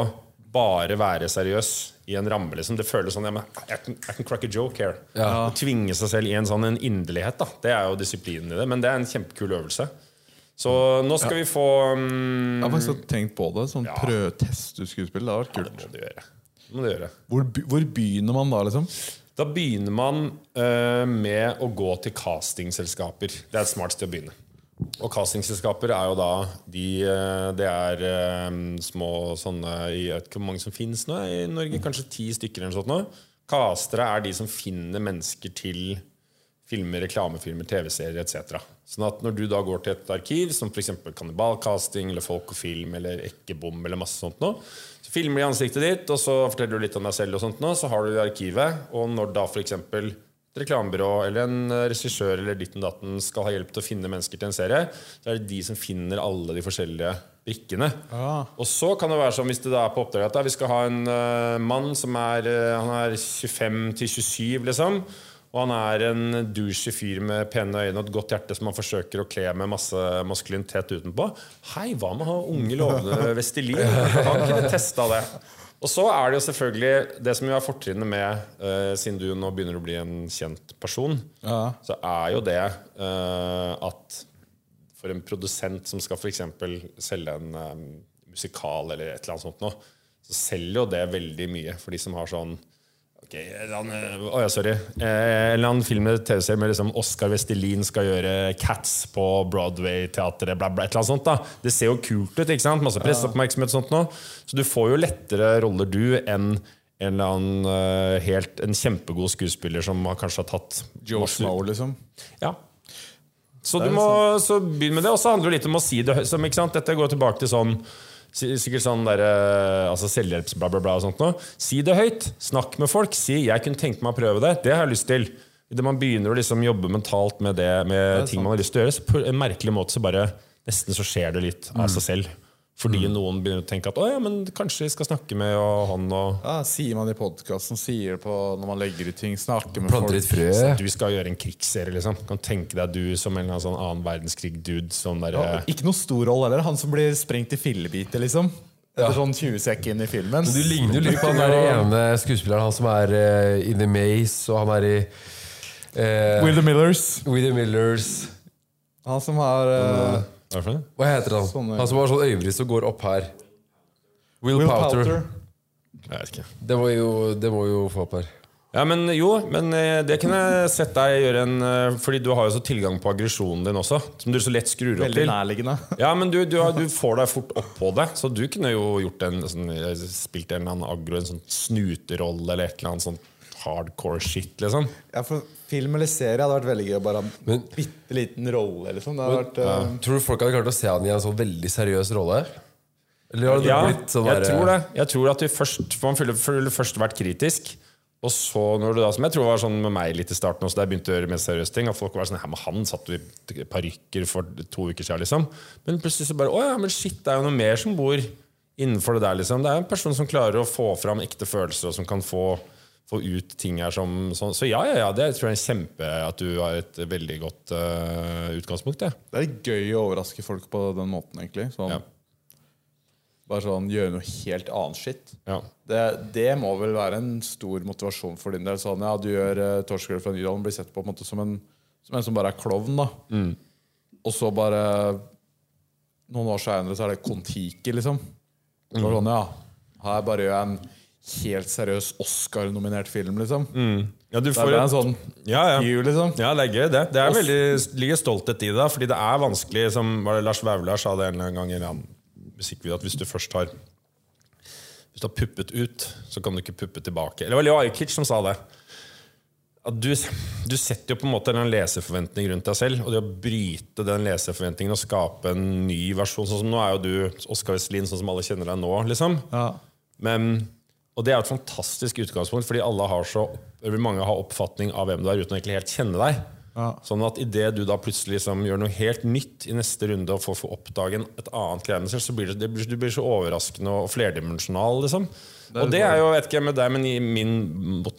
bare være seriøs i en ramme. Liksom. Det føles sånn ja, men I can, I can crack a joke here. Å tvinge seg selv i en sånn en inderlighet, da. det er jo disiplinen i det. Men det er en kjempekul øvelse. Så nå skal vi få um,
Jeg har faktisk tenkt på det. Sånn ja. skuespill. Det hadde vært
Det
kult.
må du gjøre. Det må du gjøre.
Hvor, hvor begynner man da, liksom?
Da begynner man uh, med å gå til castingselskaper. Det er et smart sted å begynne. Og castingselskaper er jo da de eh, Det er um, små sånne Jeg vet ikke hvor mange som finnes nå i Norge. Kanskje ti stykker eller noe sånt. nå. Castere er de som finner mennesker til filmer, reklamefilmer, TV-serier etc. Sånn at når du da går til et arkiv, som f.eks. Kannibalkasting eller Folk og Film eller Ekkebom eller masse sånt nå, så filmer de ansiktet ditt, og så forteller du litt om deg selv, og sånt nå, så har du det i arkivet. Og når da f.eks. et reklamebyrå eller en regissør eller ditten datten skal ha hjelp til å finne mennesker til en serie, så er det de som finner alle de forskjellige brikkene. Og så kan det være sånn hvis det da er på oppdrag at vi skal ha en uh, mann som er, uh, han er 25 til 27, liksom. Og han er en douche fyr med pene øyne og et godt hjerte som han forsøker å kle med masse maskulinitet utenpå. Hei, hva med å ha unge, lovende Vestelin? Han kunne testa det. Og så er det jo selvfølgelig det som jo er fortrinnet med, uh, siden du nå begynner å bli en kjent person, så er jo det uh, at for en produsent som skal f.eks. selge en eh, musikal eller et eller annet sånt noe, så selger jo det veldig mye for de som har sånn Ok, en eller annen, ja, sorry. Eh, en eller annen film eller TV-serie med liksom Oscar Vestelin skal gjøre Cats på Broadway-teatret, bla, bla, et eller annet sånt. da. Det ser jo kult ut. ikke sant? Masse presseoppmerksomhet og sånt nå. Så du får jo lettere roller, du, enn en eller annen uh, helt, en kjempegod skuespiller som har kanskje har tatt
Joe
masse-
liksom.
ja. Så, du må, så begynn med det. Og så handler det litt om å si det. Som, ikke sant? Dette går tilbake til sånn Sikkert sånn der, eh, altså selvhjelps bla, bla, bla. og sånt noe. Si det høyt. Snakk med folk. Si 'jeg kunne tenke meg å prøve det'. Det har jeg lyst til. Idet man begynner å liksom jobbe mentalt med det Med ting man har lyst til å gjøre, så på en merkelig måte så bare nesten så skjer det litt av seg selv. Fordi noen begynner å tenke at 'å ja, men kanskje vi skal snakke med og han og
Ja, sier man i podkasten, sier det på når man legger ut ting, snakker med
Planter
folk.
frø.
Du skal gjøre en krigsserie, liksom. Kan tenke deg du som en eller annen sånn annen verdenskrig-dude. Sånn der,
Ja, ikke noe stor rolle heller. Han som blir sprengt i fillebiter, liksom. Etter sånn 20 sekk inn i filmen.
Men Du ligner jo litt på han der ene skuespilleren, han som er uh, i The Maze, og han er i uh,
Will the Millers.
With the Millers.
Han som har eh,
Hva er det?
Hva heter han?
Sånn.
Han som har sånn øyebrist og går opp her. Will,
Will
Powter.
Powter.
Jeg vet ikke.
Det må jo, det jo få opp her.
Ja, men jo, men eh, det kunne jeg sett deg gjøre en eh, Fordi du har jo så tilgang på aggresjonen din også, som du så lett skrur opp
Veldig
til.
nærliggende.
Ja, men du, du, har- du får deg fort opp på det, så du kunne jo gjort en sånn, eh, spilt en eller annen aggro, en sånn snuterolle eller et eller annet sånn hardcore shit, liksom.
Ja, for Film eller serie hadde vært veldig gøy å bare ha en
Men-
bitte liten rolle. liksom Det hadde vært ja.
Tror du folk hadde klart å se han i en sånn veldig seriøs rolle? Eller hadde det
Ja,
blitt sånn
jeg
der-
tror det. Jeg tror at først For man føler først vært kritisk. Og så når du da, som jeg tror var sånn med meg litt i starten også, da jeg begynte å gjøre mer seriøse ting, at folk var sånn, her med han satt vi i parykker for to uker siden, liksom. Men plutselig så bare, å ja, men shit, det er jo noe mer som bor innenfor det der, liksom. Det er en person som klarer å få fram ekte følelser, og som kan få, få ut ting her som sånn. Så ja, ja, ja, det tror jeg er kjempe at du har et veldig godt uh, utgangspunkt, det.
Det er gøy å overraske folk på den måten, egentlig. Sånn,
Ja.
Bare sånn gjøre noe helt annet shit.
Ja.
Det, det må vel være en stor motivasjon for din del. Sånn, ja, Du gjør uh, Torskegård fra Nydalen, blir sett på, på en måte som en som, en som bare er klovn. da Og så bare Noen år seinere så er det Kon-Tiki, liksom. Mm. sånn, ja. Her bare gjør jeg en helt seriøs Oscar-nominert film, liksom.
Ja, du
Det
får
er en sånn
ja, ja.
view, liksom.
Ja, det er gøy, det. Det er veldig, ligger stolthet i det. Fordi det er vanskelig, som var det Lars Vaular sa det en gang i en musikkvideo, at hvis du først har Hvis du har puppet ut, så kan du ikke puppe tilbake. Eller det var Leo Ajkic som sa det. At du, du setter jo på en måte en leseforventning rundt deg selv, og det å bryte den leseforventningen og skape en ny versjon Sånn som nå er jo du Oskar Westlin, sånn som alle kjenner deg nå, liksom.
Ja.
Men, og det er et fantastisk utgangspunkt, fordi har så, mange har oppfatning av hvem du er, uten å egentlig helt kjenne deg.
Ja.
Sånn at idet du da plutselig liksom gjør noe helt nytt i neste runde og får får oppdage et annet greie med selv, så blir det, det blir, du blir så overraskende og flerdimensjonal. Liksom. og det er jo, vet ikke med deg, men i min,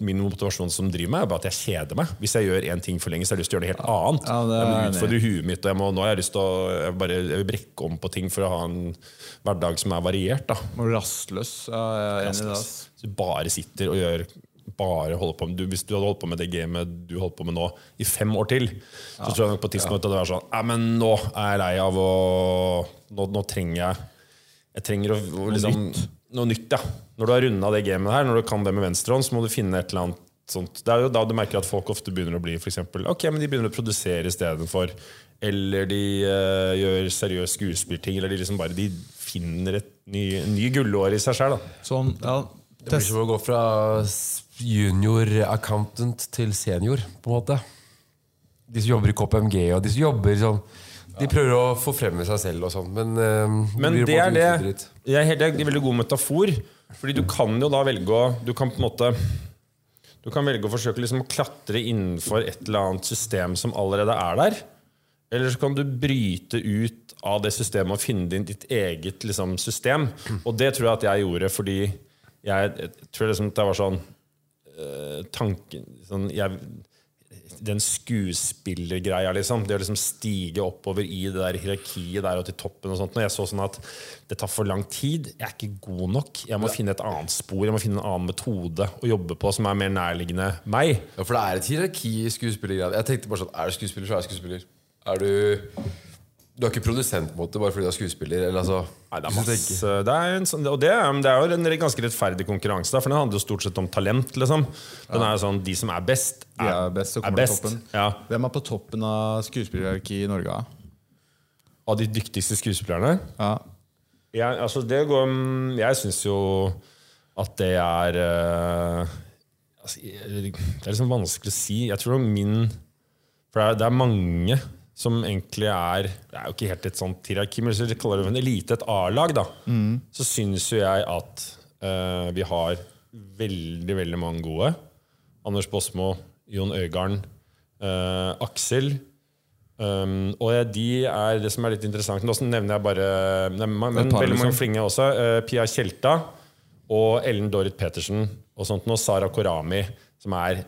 min motivasjon som driver meg, er bare at jeg kjeder meg. Hvis jeg gjør én ting for lenge, så har jeg lyst til å gjøre noe helt annet.
Ja, det
jeg må utfordre huet mitt, og jeg må, nå har jeg lyst til å jeg bare, jeg brekke om på ting for å ha en hverdag som er variert. da
rastløs. Ja, jeg er enig i det.
så du bare sitter og gjør bare holder på med, du, Hvis du hadde holdt på med det gamet du holdt på med nå i fem år til, så tror jeg nok på tidspunktet hadde det vært sånn Nei, men nå er jeg lei av å Nå, nå trenger jeg Jeg trenger å, å liksom, noe nytt. ja Når du har runda det gamet her, når du kan det med venstrehånd, så må du finne et eller annet sånt. Det er jo da du merker at folk ofte begynner å bli for eksempel, Ok, men de begynner å produsere istedenfor. Eller de uh, gjør seriøse skuespillting. Eller de liksom bare De finner et ny, ny gullår i seg sjøl.
Sånn, ja.
Det blir som å gå fra junior accountant til senior, på en måte. De som jobber i KPMG, og de som jobber sånn De prøver å forfremme seg selv og sånn, men uh,
Men det er det jeg er helt, det er en veldig god metafor. Fordi du kan jo da velge å Du kan på en måte Du kan velge å forsøke liksom å klatre innenfor et eller annet system som allerede er der. Eller så kan du bryte ut av det systemet og finne ditt eget liksom, system. Og det tror jeg at jeg gjorde fordi jeg, jeg tror liksom det var sånn uh, tanken sånn, jeg, den skuespillergreia, liksom. Det å liksom stige oppover i det der hierarkiet der og til toppen og sånt. Når jeg så sånn at det tar for lang tid, jeg er ikke god nok. Jeg må finne et annet spor, jeg må finne en annen metode å jobbe på som er mer nærliggende meg.
Ja, for det er et hierarki i skuespillergreia. Jeg tenkte bare sånn, Er du skuespiller, så er du skuespiller. Er du Du er ikke produsent på en måte bare fordi du er skuespiller. Eller altså
Nei, det er masse det er en sånn, Og det det er jo en ganske rettferdig konkurranse, for den handler jo stort sett om talent. liksom Den er jo sånn, De som er best,
er, er best er best.
Ja,
Hvem er på toppen av skuespillerhierarkiet i Norge?
Av de dyktigste skuespillerne.
Ja.
Jeg, altså det går, jeg syns jo at det er eh, altså, Det er liksom vanskelig å si. Jeg tror min For det er, det er mange som egentlig er Det er jo ikke helt et sånt hierarki, men hvis vi kaller det en elite, et A-lag, da, så syns jo jeg at uh, vi har veldig, veldig mange gode. Anders Båsmo, Jon Øigarden, uh, Aksel. Um, og ja, de er det som er litt interessant Nå nevner jeg bare nei, men, veldig mange
liksom.
flinke også. Uh, Pia Tjelta og Ellen Dorrit Petersen og sånt Og Sara Korami, som er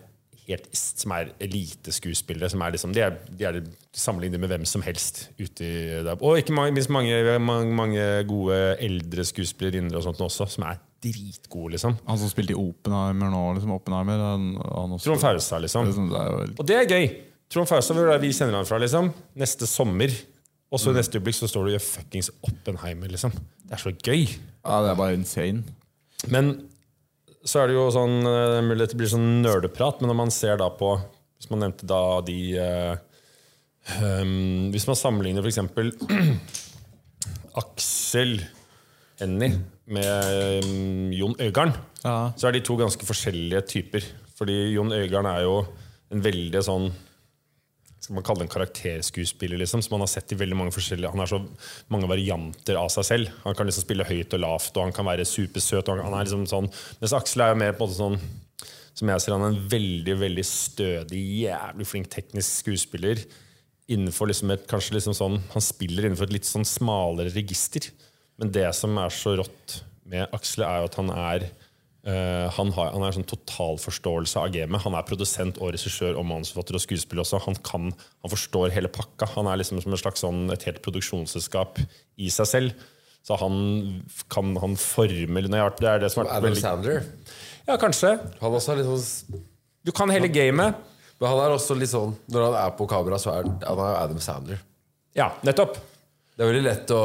helt Som er eliteskuespillere. Som er liksom, de er, de er sammenlignet med hvem som helst ute i der. Og ikke minst mange, mange, mange gode eldre skuespillerinner og sånt også, som er dritgode, liksom.
Han som spilte i Oppenheimer nå, liksom Oppenheimer han, han også,
Trond Fausa, liksom.
Det sånn- det er jo-
Og det er gøy. Trond Fausa, hvor er vi kjenner han fra, liksom? Neste sommer. Og så i neste øyeblikk så står du i fuckings Oppenheimer, liksom. Det er så gøy.
Ja, det er bare insane.
Men så er det jo sånn eh, mulig det blir sånn nerdeprat, men når man ser da på Hvis man nevnte da de uh, um, Hvis man sammenligner f.eks. Aksel Ennie med um, Jon Øigarden,
Ja.
så er de to ganske forskjellige typer. Fordi Jon Øigarden er jo en veldig sånn skal man kalle det en karakterskuespiller, liksom, som man har sett i veldig mange forskjellige Han har så mange varianter av seg selv. Han kan liksom spille høyt og lavt, og han kan være supersøt. Og han er liksom sånn Mens Aksel er jo mer på en måte sånn Som jeg ser han er en veldig veldig stødig, jævlig flink teknisk skuespiller. Innenfor liksom et, kanskje liksom sånn Han spiller innenfor et litt sånn smalere register. Men det som er så rått med Aksel, er jo at han er eh, han har, han er sånn totalforståelse av gamet. Han er produsent og regissør og manusforfatter og skuespiller også. Han, kan, han forstår hele pakka. Han er liksom som et slags sånn, et helt produksjonsselskap i seg selv. Så han kan han forme Det er det som har vært
Adam Sandler.
Ja, kanskje.
Han også er litt sånn
Du kan hele gamet.
Men han er også litt sånn Når han er på kamera, så er han Adam Sandler.
Ja, nettopp.
Det er veldig lett å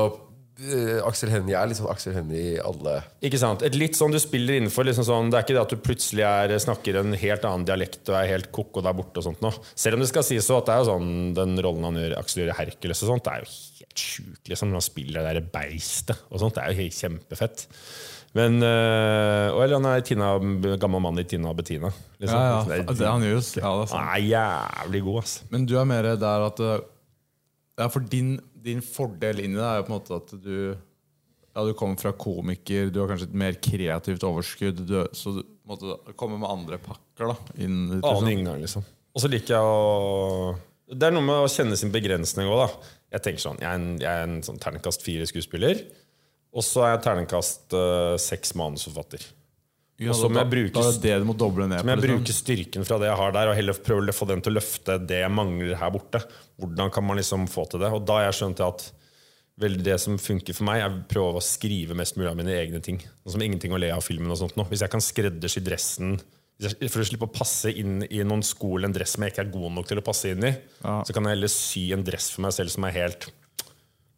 Aksel Hennie er litt sånn Aksel Hennie i alle
Ikke sant? Et litt sånn du spiller innenfor. Liksom sånn, det er ikke det at du plutselig er, snakker en helt annen dialekt og er helt koko der borte. og sånt nå. Selv om det skal sies så at det er jo sånn den rollen han gjør, Aksel gjør i Hercules og sånt, det er jo helt sjukt. Liksom, han spiller det der beistet og sånt. Det er jo helt kjempefett. Men øh, og Eller han er Tina, gammel mann i Tina og Bettina. Liksom.
Ja, ja,
Det er-
det han gjør, jo- ja, det er sant.
Han er jævlig god, ass.
Men du er mer der at Ja, for din, din fordel inni det er jo på en måte at du Ja, du kommer fra komiker, du har kanskje et mer kreativt overskudd, du, så du måtte komme kommer med andre pakker da inn liksom.
inngang, liksom. Og så liker jeg å Det er noe med å kjenne sin begrensning òg, da. Jeg tenker sånn, jeg er en, jeg er en sånn terningkast fire skuespiller. Og så er jeg terningkast uh, seks manusforfatter.
Ja,
Og så må
da-
jeg bruke-
Da det det må doble ned
Som jeg
liksom.
bruke styrken fra det jeg har der, og heller prøve å få den til å løfte det jeg mangler her borte. Hvordan kan man liksom få til det? Og da har jeg skjønt at vel, det som funker for meg, er å prøve å skrive mest mulig av mine egne ting. Noe som ingenting å le av filmen og sånt nå. Hvis jeg kan skreddersy dressen for å slippe å passe inn i noen sko eller en dress som jeg ikke er god nok til å passe inn i, så kan jeg heller sy en dress for meg selv som er helt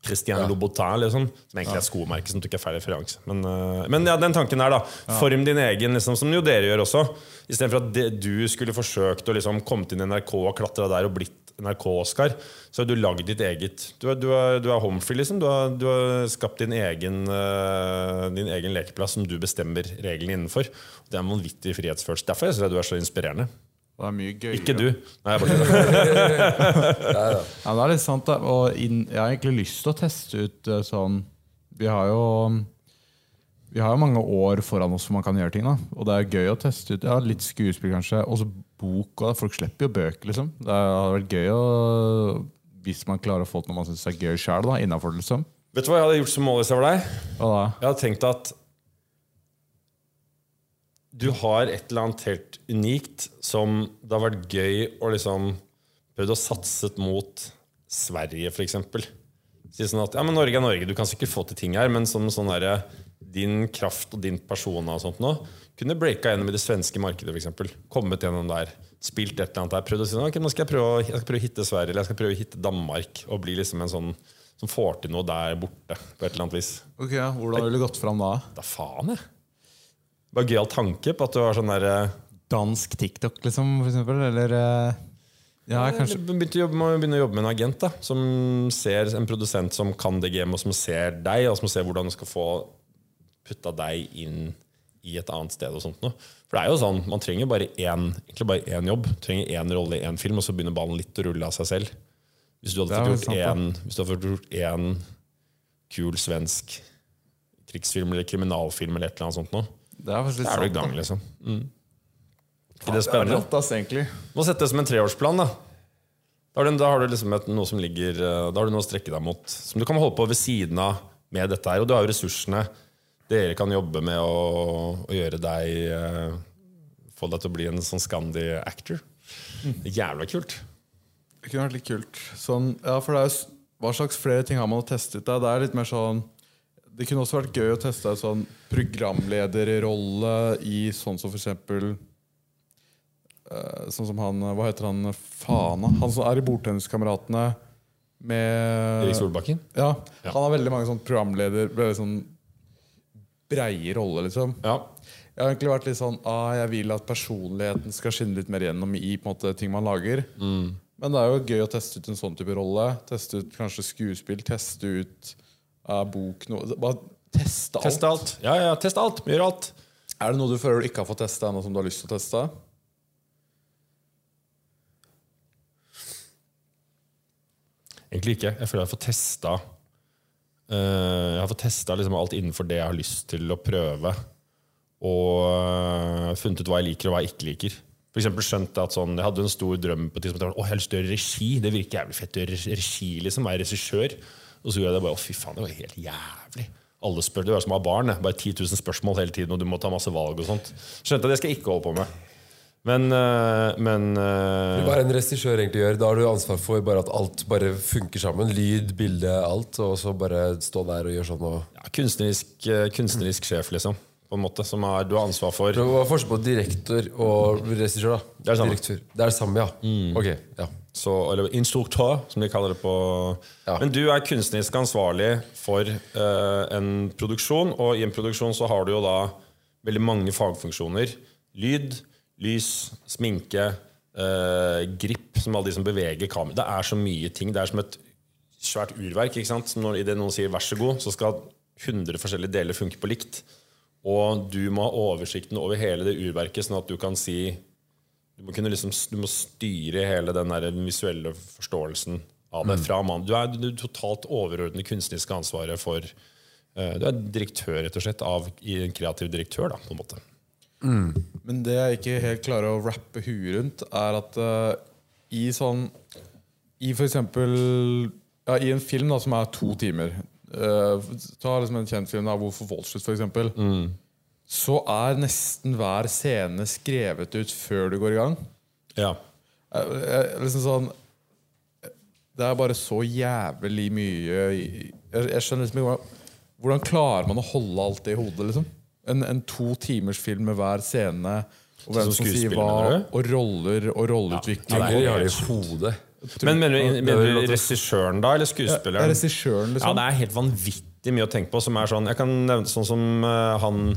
Christian Louboutin, liksom, som egentlig er et skomerke. Som tok feil referanse. Men, uh, men ja, den tanken der, da. Form din egen, liksom, som jo dere gjør også. Istedenfor at det, du skulle forsøkt å liksom komme til NRK og klatra der og blitt NRK-Oscar, så har du lagd ditt eget. Du er, du er, du er homefree, liksom. Du har, du har skapt din egen, uh, din egen lekeplass som du bestemmer reglene innenfor. Det er en vanvittig frihetsfølelse. Derfor synes jeg du er så inspirerende.
Det er mye gøyere.
Ikke du. Nei, jeg bare
Ja, det er litt sant. Da. Og inn, jeg har egentlig lyst til å teste ut eh, sånn Vi har jo Vi har jo mange år foran oss hvor man kan gjøre ting. da Og det er gøy å teste ut. Ja, Litt skuespill, kanskje. Og så bok. Og folk slipper jo bøker, liksom. Det hadde vært gøy å hvis man klarer å få til noe man syns er gøy sjøl. Liksom.
Vet du hva jeg hadde gjort som mål i jeg var deg?
Hva da?
Jeg hadde tenkt at du har et eller annet helt unikt som det har vært gøy å liksom prøvd å satse mot Sverige, f.eks. Si sånn at ja, men Norge er Norge, du kan sikkert få til ting her, men som sånn derre din kraft og din person og sånt nå, kunne breaka gjennom i det svenske markedet, f.eks. Kommet gjennom der, spilt et eller annet der. Prøvd å si sånn, ok, nå skal jeg prøve, jeg skal prøve å hitte Sverige, eller jeg skal prøve å hitte Danmark, og bli liksom en sånn som får til noe der borte, på et eller annet vis.
Ok. Hvordan ville du gått fram da?
Da faen, jeg. Bare gøyal tanke på at du var sånn der eh,
Dansk TikTok, liksom? For eksempel, eller eh, Ja, kanskje
begynte jobbe, må begynne å jobbe med en agent da som ser en produsent som kan det gamet, og som ser deg, og som ser hvordan du skal få putta deg inn i et annet sted. og sånt noe. For det er jo sånn, Man trenger bare én, egentlig bare én jobb, trenger én rolle i én film, og så begynner ballen litt å rulle av seg selv. Hvis du hadde fått gjort én hvis du hadde fått gjort én kul svensk krigsfilm eller kriminalfilm eller et eller annet sånt nå,
Det er faktisk litt
da er du i
sant,
gang,
da.
liksom. Mm. Ikke det
Det er
spennende?
rått, ass, egentlig.
Må sette det som en treårsplan. Da Da har du, da har du liksom et, noe som ligger eh, Da har du noe å strekke deg mot. Som du kan holde på ved siden av med dette her. Og du har jo ressursene. Dere kan jobbe med å, å gjøre deg eh, Få deg til å bli en sånn Scandi-actor. Er Jævla kult.
Det kunne vært litt kult. Sånn, ja, for det er jo, s- Hva slags flere ting har man testet? Da? Det er litt mer sånn Det kunne også vært gøy å teste en sånn programlederrolle i sånn som for eksempel eh, Sånn som han Hva heter han? Fana? Han som er i Bordtenniskameratene med
Erik Solbakken.
Ja, Han har veldig mange sånn programleder Veldig sånn breie roller, liksom.
Ja.
Jeg har egentlig vært litt sånn ah, Jeg vil at personligheten skal skinne litt mer gjennom i på en måte, ting man lager. Men det er jo gøy å teste ut en sånn type rolle. Teste ut kanskje skuespill. Teste ut uh, bok noe. Bare teste alt.
Teste alt. Ja, ja, teste alt. Gjør alt.
Er det noe du føler du ikke har fått testa ennå, som du har lyst til å teste?
Egentlig ikke. Jeg føler jeg har fått testa eh, Jeg har fått testa liksom alt innenfor det jeg har lyst til å prøve. Og eh, funnet ut hva jeg liker og hva jeg ikke liker. For eksempel skjønt at sånn, Jeg hadde en stor drøm på et tidspunkt. Å, jeg har lyst til å gjøre regi. Det virker jævlig fett å gjøre regi. liksom, Være regissør. Og så gjorde jeg det bare Å, fy faen, det var helt jævlig. Alle spør, Det var som å ha barn. Bare 10 000 spørsmål hele tiden, og du må ta masse valg og sånt. Skjønte at det skal jeg ikke holde på med. Men, eh, men eh,
Hva er en regissør egentlig gjør? Da har du ansvar for bare at alt bare funker sammen. Lyd, bilde, alt. Og så bare stå der og gjøre sånn. Og...
ja, kunstnerisk, eh, kunstnerisk sjef, liksom. På en måte, som er, du har ansvar for.
Hva er forskjellen på direktor og regissør? da?
Det er det samme.
Direktør. Det er det samme, ja. Ok, ja.
Så, eller instruktør, som de kaller det på Men du er kunstnerisk ansvarlig for eh, en produksjon, og i en produksjon så har du jo da veldig mange fagfunksjoner. Lyd, lys, sminke, eh, grip, som alle de som beveger kamera. Det er så mye ting. Det er som et svært urverk. ikke sant? Når Idet noen sier 'vær så god', så skal 100 forskjellige deler funke på likt. Og du må ha oversikten over hele det urverket, sånn at du kan si Du må, kunne liksom, du må styre hele den der visuelle forståelsen av det fra mann. Du er, du er totalt overordnet kunstneriske ansvaret for uh, Du er direktør, rett og slett, av i en kreativ direktør, da, på en måte.
Men det jeg ikke helt klarer å rappe huet rundt, er at uh, i sånn I for eksempel ja, I en film da, som er to timer uh, Ta liksom en kjent film, da, 'Hvorfor Wall Street, for eksempel. Så er nesten hver scene skrevet ut før du går i gang.
Ja.
Jeg, eh, liksom sånn Det er bare så jævlig mye Jeg, jeg skjønner liksom ikke hvordan, klarer man å holde alt det i hodet, liksom? En, en to timers film med hver scene, og hvem
Som
sier hva, og roller og rolleutvikling.
Ja, det er, det
er
i hodet.
Men mener du, mener
er
du regissøren, da, eller
ja,
skuespilleren? Ja,
liksom.
det er helt vanvittig mye å tenke på. Som er sånn, jeg kan nevne sånn som uh, han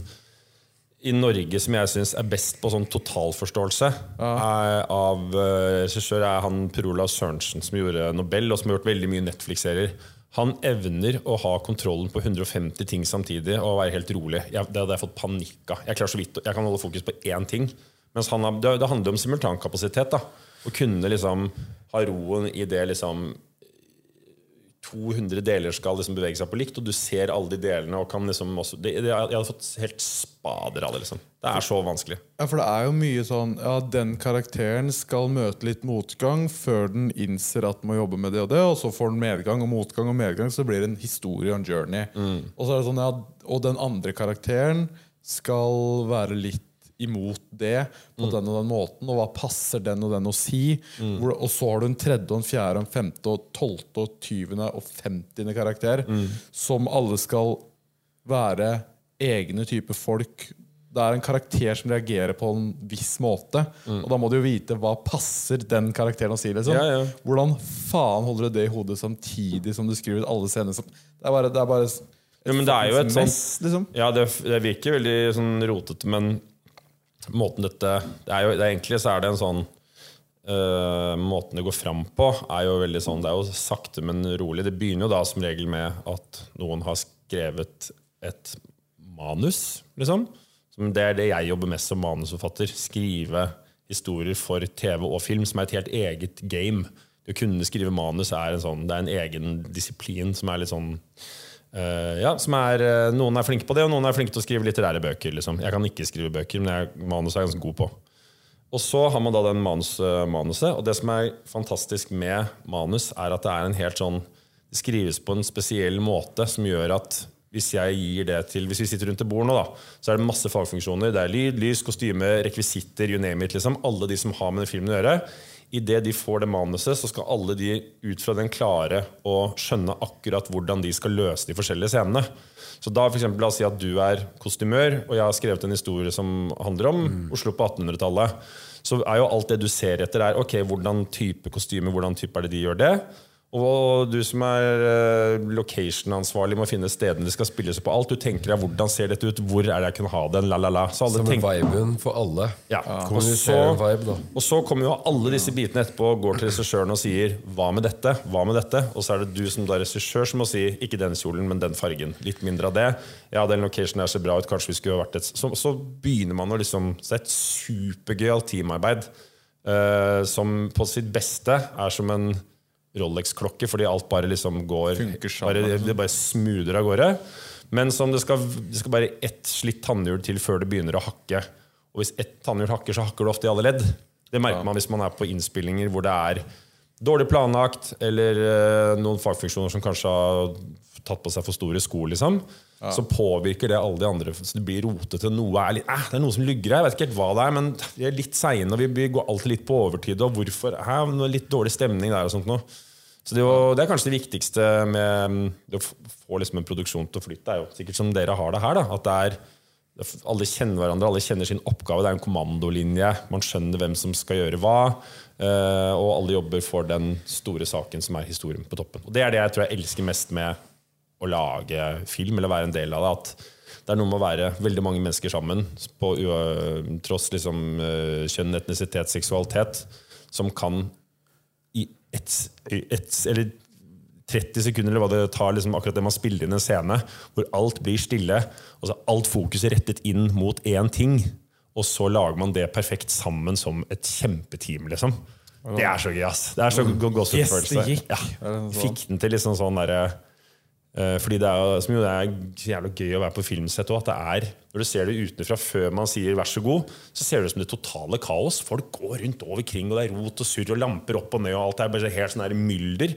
i Norge som jeg syns er best på sånn totalforståelse er av uh, regissør, er han Per Olav Sørensen, som gjorde Nobel, og som har gjort veldig mye Netflix-serier. Han evner å ha kontrollen på 150 ting samtidig og være helt rolig. Jeg, det hadde jeg fått panikk av. Jeg, så vidt, jeg kan holde fokus på én ting. Mens han har, det, det handler om simultankapasitet. da Å kunne liksom ha roen i det liksom 200 deler skal liksom bevege seg på likt, og du ser alle de delene. Og kan liksom også, det, det, jeg hadde fått helt spader av det. liksom Det er så vanskelig.
Ja, for det er jo mye sånn Ja, den karakteren skal møte litt motgang før den innser at den må jobbe med det og det, og så får den medgang og motgang og medgang, så blir det en historie og en journey. Og så er det sånn, ja, og den andre karakteren skal være litt imot det på den og den måten, og hva passer den og den å si? Hvor, og så har du en tredje og en fjerde og en femte og tolvte og tyvende og femtiende karakter, som alle skal være egne typer folk. Det er en karakter som reagerer på en viss måte. Og da må du jo vite hva passer den karakteren å si. Liksom.
Ja, ja.
Hvordan faen holder du det i hodet samtidig som du skriver ut alle scener? som- Det er bare, det er bare
Ja, men det er jo et sånt
mess, liksom.
Ja, det, det virker veldig sånn rotete, men måten dette det er jo, det er Egentlig så er det en sånn uh, Måten det går fram på, er jo veldig sånn Det er jo sakte, men rolig. Det begynner jo da som regel med at noen har skrevet et manus, liksom. Som det er det jeg jobber mest som manusforfatter. Skrive historier for TV og film, som er et helt eget game. Det å kunne skrive manus er en, sånn, det er en egen disiplin som er litt sånn Eh, ja, er, eh, Noen er flinke på det, og noen er flinke til å skrive litterære bøker. Liksom. Jeg kan ikke skrive bøker, men jeg, manus er jeg ganske god på. Og så har man da den manus, eh, manuset, og det som er fantastisk med manus, er at det er en helt sånn Det skrives på en spesiell måte som gjør at hvis jeg gir det til Hvis vi sitter rundt et bord nå, da, så er det masse fagfunksjoner. Det er lyd, lys, kostyme, rekvisitter, you name it. Liksom. Alle de som har med den filmen å gjøre. Idet de får det manuset, så skal alle de ut fra den klare å skjønne akkurat hvordan de skal løse de forskjellige scenene. Så da for eksempel, La oss si at du er kostymør, og jeg har skrevet en historie som handler om Oslo på 1800-tallet. Så er jo alt det du ser etter, er ok, hvordan type kostyme, hvordan type er det de gjør det? Og du som er eh, location-ansvarlig må finne stedene det skal spilles på alt. Du tenker deg hvordan ser dette ut, hvor er det jeg kan ha den, la la la. Så alle
Som
tenker
viben for alle.
ja. Og, så,
vibe, da.
og så kommer jo alle disse bitene etterpå og går til regissøren og sier 'hva med dette'? Hva med dette? Og så er det du som da er regissør som må si 'ikke den kjolen, men den fargen'. Litt mindre av det. Ja, den locationen her ser bra ut, kanskje vi skulle ha vært et Så, så begynner man å liksom Så det er et supergøyalt teamarbeid uh, som på sitt beste er som en Rolex-klokke, fordi alt bare liksom går bare, Det bare smoother av gårde. Men som det skal, det skal bare ett slitt tannhjul til før det begynner å hakke. Og hvis ett tannhjul hakker, så hakker det ofte i alle ledd. Det merker man hvis man er på innspillinger hvor det er dårlig planlagt, eller eh, noen fagfunksjoner som kanskje har tatt på seg for store sko. liksom Så påvirker det alle de andre. Så det blir rotete. Noe er litt, eh, det er noe som lugger her. Jeg vet ikke helt hva det er, men vi er litt seine, og vi- vi går alltid litt på overtid. Og hvorfor? Eh, litt dårlig stemning der og sånt noe. Så det, er jo, det er kanskje det viktigste med det å få liksom en produksjon til å flytte. er jo sikkert som dere har det her. da At det er alle kjenner hverandre, alle kjenner sin oppgave. Det er en kommandolinje. Man skjønner hvem som skal gjøre hva. eh, og alle jobber for den store saken som er historien på toppen. Og Det er det jeg tror jeg elsker mest med å lage film, eller være en del av det. At det er noe med å være veldig mange mennesker sammen, på, tross liksom, kjønn, etnisitet, seksualitet, som kan i ett et, eller 30 sekunder eller hva det tar liksom akkurat det man spiller inn en scene, hvor alt blir stille, og så er alt fokuset rettet inn mot én ting, og så lager man det perfekt sammen som et kjempeteam, liksom. Det er så gøy, ass. Det er så go-
Yes,
gåsehudfølelse.
det gikk.
Ja.
Er det sånn?
Fikk den til liksom sånn derre fordi det er, som jo det er jævlig gøy å være på filmsett òg. At det er Når du ser det utenfra før man sier 'vær så god', så ser det ut som det totale kaos. Folk går rundt over kring, og det er rot og surr og lamper opp og ned, og alt er bare helt sånn mylder.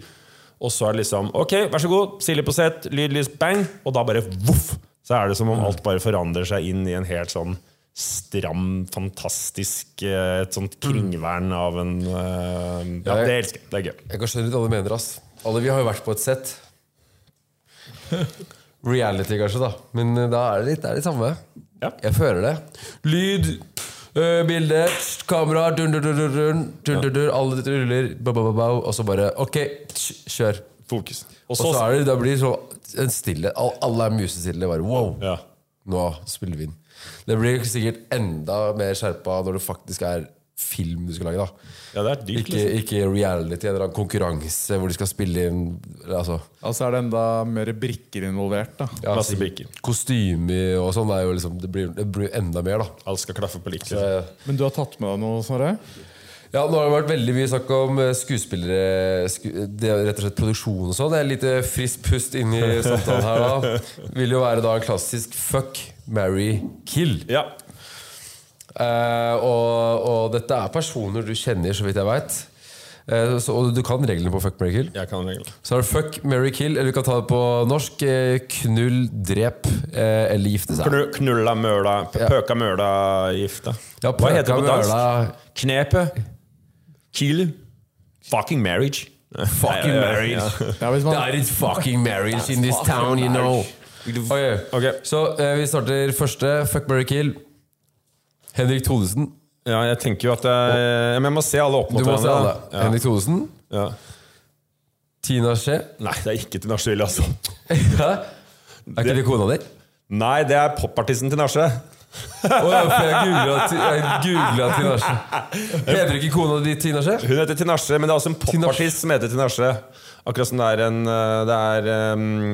Og så er det liksom OK, vær så god, Silje på sett, lyd, lys, bang. Og da bare voff! Så er det som om alt bare forandrer seg inn i en helt sånn stram, fantastisk eh, Et sånt kringvern av en eh, Ja, det elsker jeg. Det er gøy.
Jeg kan skjønne litt hva du mener, ass. Alle vi har jo vært på et sett. Reality, kanskje, da. Men eh, da er det litt det er det samme.
Ja.
Jeg føler det. Lyd, øh, bilde, kamera, dun, dun, dun, dun, dun, dun, dun, dun, alle ruller, ba, ba, ba, ba, og så bare OK, kjør.
Fokus.
Og så er det, da blir det så en stille. Alle er musestille. Bare wow,
Ja.
nå spiller vi inn. Det blir sikkert enda mer skjerpa når det faktisk er film du skal lage. da
ja, det er dyrt,
Ikke,
liksom.
ikke reality, en eller konkurranse hvor de skal spille inn altså,
Altså er det enda mer brikker involvert. da
ja,
Masse brikker.
Kostymer og sånn. er jo liksom, det, blir, det blir enda mer, da.
Alt skal klaffe på likt. Liksom.
eh,
Men du har tatt med deg noe, Snorre?
Ja, Nå har det vært veldig mye snakk om eh, skuespillere sku, det Rett og slett produksjon og sånn. Det er litt eh, friskt pust inn i samtalen her da. Vil jo være da en klassisk fuck, marry, kill.
Ja.
Eh, og, og dette er personer du kjenner, så vidt jeg veit. Uh, og du kan reglene på fuck, marry, kill.
Jeg kan reglene.
Så har du fuck, marry, kill, eller du kan ta det på norsk. eh, Knull, drep uh, eller gifte seg.
Knu- Knulla møla,
Ja.
pøka møla gifte.
Ja,
Hva heter det på dansk?
møla-
Knepet. Kill. Fucking marriage.
Fucking marriage.
ja.
There is fucking marriage in this town, you know. Ok,
okay.
Så eh, vi starter første. Fuck, marry, kill. Henrik Thodesen.
Ja, jeg tenker jo at jeg, men jeg må se alle opp
Du
mot
må se alle.
hverandre. da.
Henrik Thodesen.
Ja.
Tina Skje.
Nei, det er ikke til Ville, altså.
Hæ? Er ikke det kona di?
Nei, det er popartisten til Nasje.
Å ja, for jeg googla Ti- jeg Tina Skje. Heter ikke kona di Tina Skje?
Hun heter Tinashe, men det er også en popartist som heter Tinashe. Akkurat som det er en eh, det er,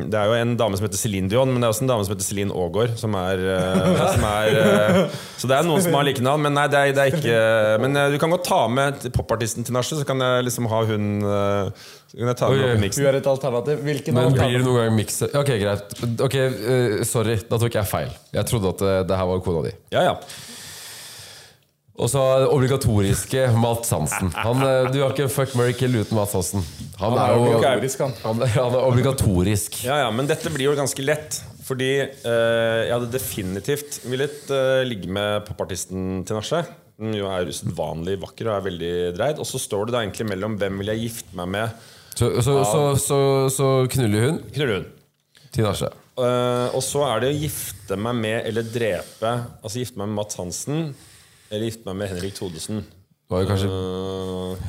det er jo en dame som heter Céline Dion, men det er også en dame som heter Céline Aagaard. Som er, eh, som er eh, Så det er noen som har like navn, men nei, det er, det er ikke Men du kan godt ta med popartisten til nachspiel, så kan jeg liksom ha hun Så kan jeg ta med opp i
hun er et alternativ. Hvilken
Men blir det noen gang mikse? Ok, greit. Ok, Sorry, da tok jeg feil. Jeg trodde at det her var kona di.
Ja, ja.
Og så obligatoriske Mats Hansen. Han, eh, du har ikke fuck Mary Kill uten Mats Hansen. Han er jo
obligatorisk, han.
han er, han er obligatorisk.
Ja, ja, men dette blir jo ganske lett. Fordi eh, jeg hadde definitivt villet eh, ligge med popartisten til Nasje. Jo er usedvanlig vakker og er veldig dreid. Og så står det da egentlig mellom hvem vil jeg gifte meg med.
Så, så, så, så, så knuller hun
Knuller hun.
til Nasje.
Eh, og så er det å gifte meg med eller drepe Altså gifte meg med Mats Hansen eller gifte meg med Henrik Thodesen.
Var det kanskje
Uh,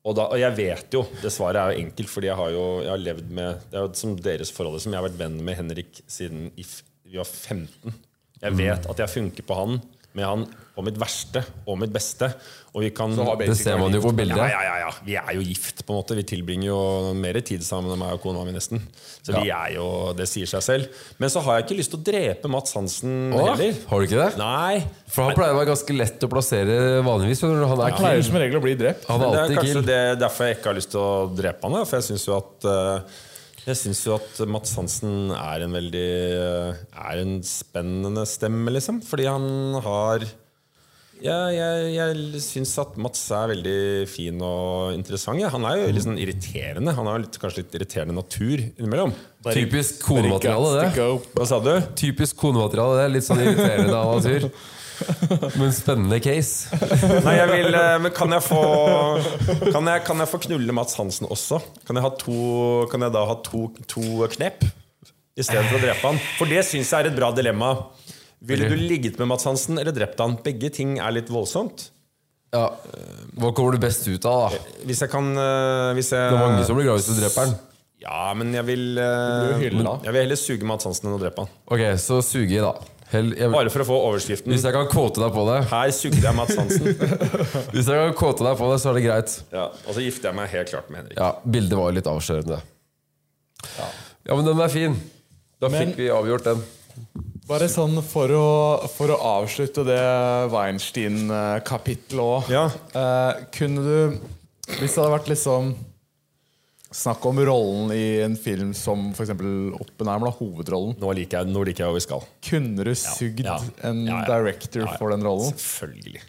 og, da, og jeg vet jo Det svaret er jo enkelt, fordi jeg har jo jeg har levd med Det er jo som deres forhold. Som jeg har vært venn med Henrik siden vi var 15. Jeg vet at jeg funker på han med han på mitt verste og mitt beste. Og vi kan
Det ser man jo på bildet.
Ja, ja, ja, ja. Vi er jo gift, på en måte. Vi tilbringer jo mer tid sammen enn meg og kona mi, nesten. Så vi er jo Det sier seg selv. Men så har jeg ikke lyst til å drepe Mats Hansen
Åh,
heller.
har du ikke det?
Nei.
For han pleier å være ganske lett å plassere vanligvis. Han er
Pleier som regel å bli drept.
Er
det er kanskje det, derfor jeg ikke har lyst til å drepe han. For jeg syns jo at eh, Jeg synes jo at Mats Hansen er en veldig Er en spennende stemme, liksom. Fordi han har ja, jeg, jeg syns at Mats er veldig fin og interessant. Ja. Han er jo litt sånn irriterende. Han har litt, kanskje litt irriterende natur innimellom.
Typisk konemateriale, det.
Hva sa du?
Typisk konemateriale, det. Litt sånn irriterende av natur. Men spennende case.
Nei, jeg vil eh, Men kan jeg få Kan jeg, kan jeg få knulle Mats Hansen også? Kan jeg, ha to, kan jeg da ha to, to knep? Istedenfor å drepe han? For det syns jeg er et bra dilemma. Ville du ligget med Mats Hansen eller drept han? Begge ting er litt voldsomt.
Ja. Hva kommer du best ut av, da?
Hvis jeg kan hvis jeg,
Det er mange som blir glad hvis du dreper han.
Ja, men jeg vil. Jeg vil heller suge Mats Hansen enn å drepe han.
Ok, så suge i, da. Hell, jeg,
Bare for å få overskriften.
hvis jeg kan kåte deg på det,
Her sugde jeg Mats Hansen.
Hvis jeg kan kåte deg på det, så er det greit.
Ja, og så gifter jeg meg helt klart med Henrik.
Ja, Bildet var jo litt avslørende. Ja, men den er fin. Da
Men-
fikk vi avgjort den.
Bare sånn for å, for å avslutte det Weinstein-kapittelet òg.
Ja.
Eh, kunne du Hvis det hadde vært liksom snakk om rollen i en film som f.eks. Oppenheimer, da, hovedrollen
Nå liker jeg, nå liker jeg hvor vi skal.
Kunne du sugd
ja.
en
Ja, ja.
director
Ja, ja.
for den rollen?
Selvfølgelig.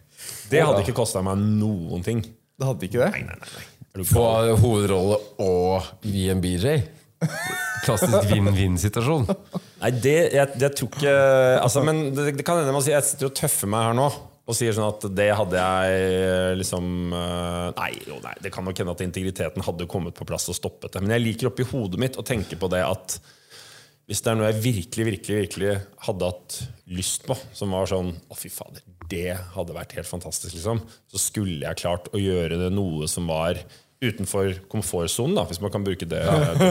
Det hadde ikke kosta meg noen ting.
Det hadde ikke det?
Nei, nei, nei.
På hovedrolle og VMBJ. Klassisk vinn-vinn-situasjon.
Nei, det, jeg, det tror ikke altså, Men det, det kan hende man sier Jeg sitter og tøffer meg her nå og sier sånn at det hadde jeg liksom øh, Nei, jo, nei, det kan nok hende at integriteten hadde kommet på plass og stoppet det. Men jeg liker oppi hodet mitt å tenke på det at hvis det er noe jeg virkelig, virkelig, virkelig hadde hatt lyst på, som var sånn Å, fy fader, det hadde vært helt fantastisk, liksom. Så skulle jeg klart å gjøre det noe som var utenfor komfortsonen, da, hvis man kan bruke det
det,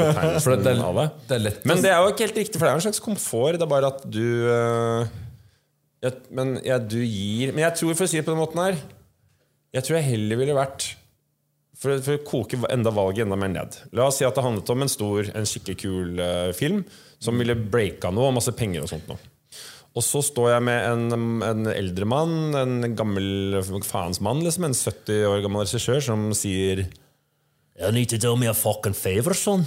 det,
det. Men det er jo ikke helt riktig, for det er en slags komfort. Det er bare at du øh, jeg, Men jeg, du gir Men jeg tror, for å si det på den måten her Jeg tror jeg heller ville vært for, for å koke enda valget enda mer ned. La oss si at det handlet om en stor, en skikkelig kul uh, film som ville breaka noe, og masse penger og sånt noe. Og så står jeg med en, en eldre mann, en gammel faens mann, liksom, en 70 år gammel regissør, som sier You need to do me a fucking favor, son.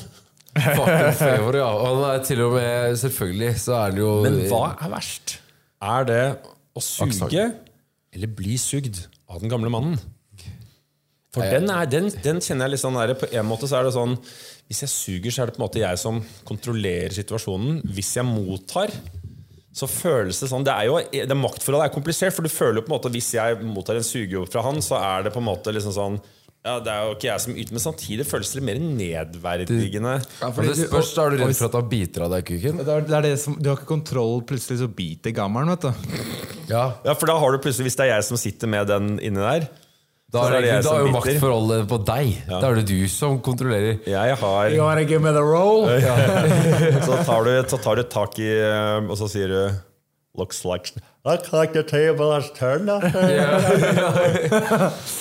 fucking favor, ja. Og er til og med Selvfølgelig så er det jo
Men hva er verst? Er det å suge eller bli sugd av den gamle mannen? For den, er, den, den kjenner jeg litt sånn der, På en måte så er det sånn Hvis jeg suger, så er det på en måte jeg som kontrollerer situasjonen. Hvis jeg mottar, så føles det sånn Det er jo det Maktforholdet er komplisert, for du føler jo på en måte hvis jeg mottar en sugejobb fra han, så er det på en måte liksom sånn ja, Det er jo ikke jeg som yter, men samtidig føles det mer nedverdigende.
Men det spørs, da er du redd for at han biter av deg kuken?
Det er, det er det som, du har ikke kontroll, plutselig så biter gammelen, vet du.
Ja.
Ja, For da har du plutselig, hvis det er jeg som sitter med den inni der
Da er,
er det jeg
da
som
er jo maktforholdet på deg. Da er det du som kontrollerer.
Jeg har
You wanna give me the roll?
Så tar, du, så tar du tak i eh, Og så sier du Looks like Looks like the table has turned up.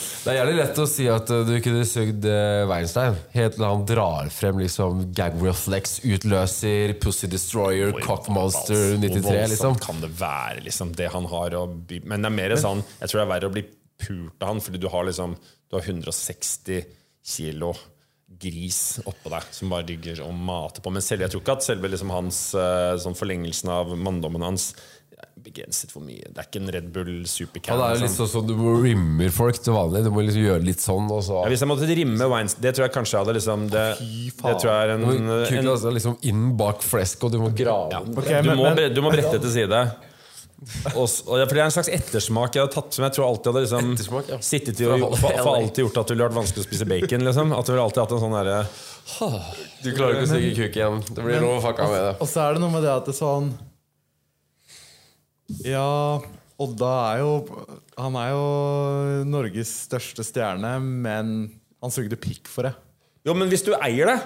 Det er gjerne lett å si at uh, du kunne sugd uh, Weinstein helt til han drar frem liksom gag reflex, utløser, Pussy Destroyer, Cockmonster 93,
Hvor voldsomt
liksom.
kan det være, liksom, det han har å by Men det er mer sånn Jeg tror det er verre å bli pult av han, fordi du har liksom Du har 160 kilo gris oppå deg som bare ligger og mater på. Men selv, jeg tror ikke at selve liksom hans eh, sånn forlengelsen av manndommen hans begrenset for mye. Det er ikke en Red Bull supercan.
Det er
liksom.
litt sånn som du må rimmer folk til vanlig. Du må liksom gjøre litt sånn, og så
Ja, hvis jeg måtte rimme Weinstein Det tror jeg kanskje jeg hadde liksom Det, det tror jeg er en,
Kuken
en
altså liksom inn bak flesk, og du må grave ja.
okay,
du,
men-
må, du må brette til side. Og, og for det er en slags ettersmak jeg har tatt som jeg tror alltid hadde liksom
ja.
sittet i og for, for alltid gjort at det ville vært vanskelig å spise bacon. Liksom. At du ville alltid hatt en sånn derre
Du klarer ikke å stikke kuk igjen. Det blir noe fucka med det.
Og så er det noe med det at det er sånn Ja, Odda er jo Han er jo Norges største stjerne, men han sugde pikk for det.
Jo, men hvis du eier det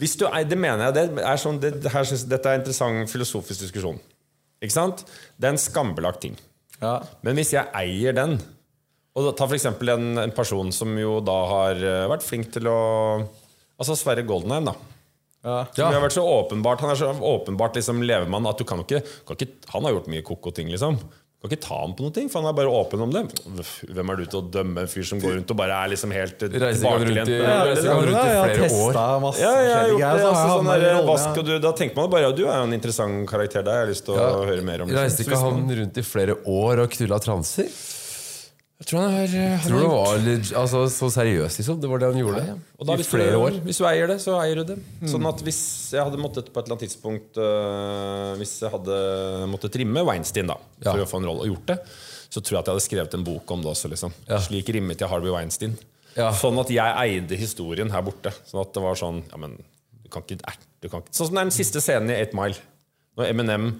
hvis du eier, Det mener jeg det er sånn, det, det her, synes- Dette er en interessant filosofisk diskusjon. Ikke sant? Det er en skambelagt ting.
Ja.
Men hvis jeg eier den Og Ta eksempel en, en person som jo da har eh, vært flink til å Altså Sverre Goldenheim, da.
Ja.
Som har vært så åpenbart Han er så åpenbart liksom levemann at du kan ikke, kan ikke Han har gjort mye koko ting, liksom. Du kan ikke ta ham på noe, for han er bare åpen om det. Hvem er du til å dømme en fyr som går rundt og bare er liksom helt tilbakelent?
Ja, ja, ja,
jeg har masse
Ja, jeg har gjort det.
ja.
da tenker man bare ja, du er jo en interessant karakter der. Jeg har lyst til å høre mer om. liksom.
Reiste ikke han rundt i flere år og knulla transer?
Jeg tror han har, han
Tror det var litt, altså, så seriøst, liksom. Det var det han gjorde.
Og da,
I flere
du,
år.
hvis du eier det, så eier du det. Sånn at hvis jeg hadde måttet på et eller annet tidspunkt uh, Hvis jeg hadde måttet trimme Weinstein da for
Ja.
å få en rolle og gjort det, så tror jeg at jeg hadde skrevet en bok om det også. Liksom.
Ja.
Slik rimmet jeg Harvey Weinstein.
Ja.
Sånn at jeg eide historien her borte. Sånn at det var sånn Ja, men du kan ikke, du kan ikke. Sånn som den siste scenen i 8 Mile. Når Eminem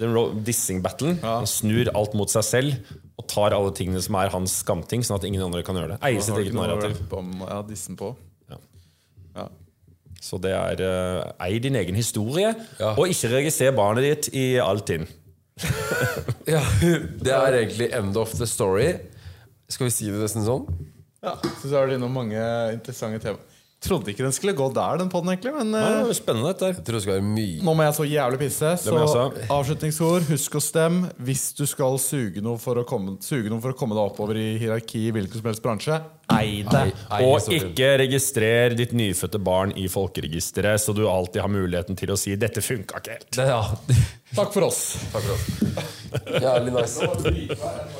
dissing-battlen. Han snur alt mot seg selv og tar alle tingene som er hans skamting, sånn at ingen andre kan gjøre det. Eier sitt eget narrativ.
om ja, dissen på?
Ja.
Ja.
Så det er uh, ei din egen historie,
Ja.
og ikke registrer barnet ditt i Altinn.
Ja, det er egentlig end of the story. Skal vi si det nesten sånn?
Ja, så har du innom mange interessante tema. Trodde ikke den skulle gå der, den podden, egentlig. Men
Ja,
eh,
det er spennende, dette.
Jeg tror det skal være mye
nå må jeg så jævlig pisse. Så avslutningsord, husk å stemme hvis du skal suge noe for å komme, suge noe for å komme deg oppover i hierarki i hvilken som helst bransje. Ei det!
Ei, ei,
Og ikke registrer ditt nyfødte barn i folkeregisteret, så du alltid har muligheten til å si 'dette funka ikke helt'.
det, ja.
Takk for oss.
Takk for oss. Jævlig nice.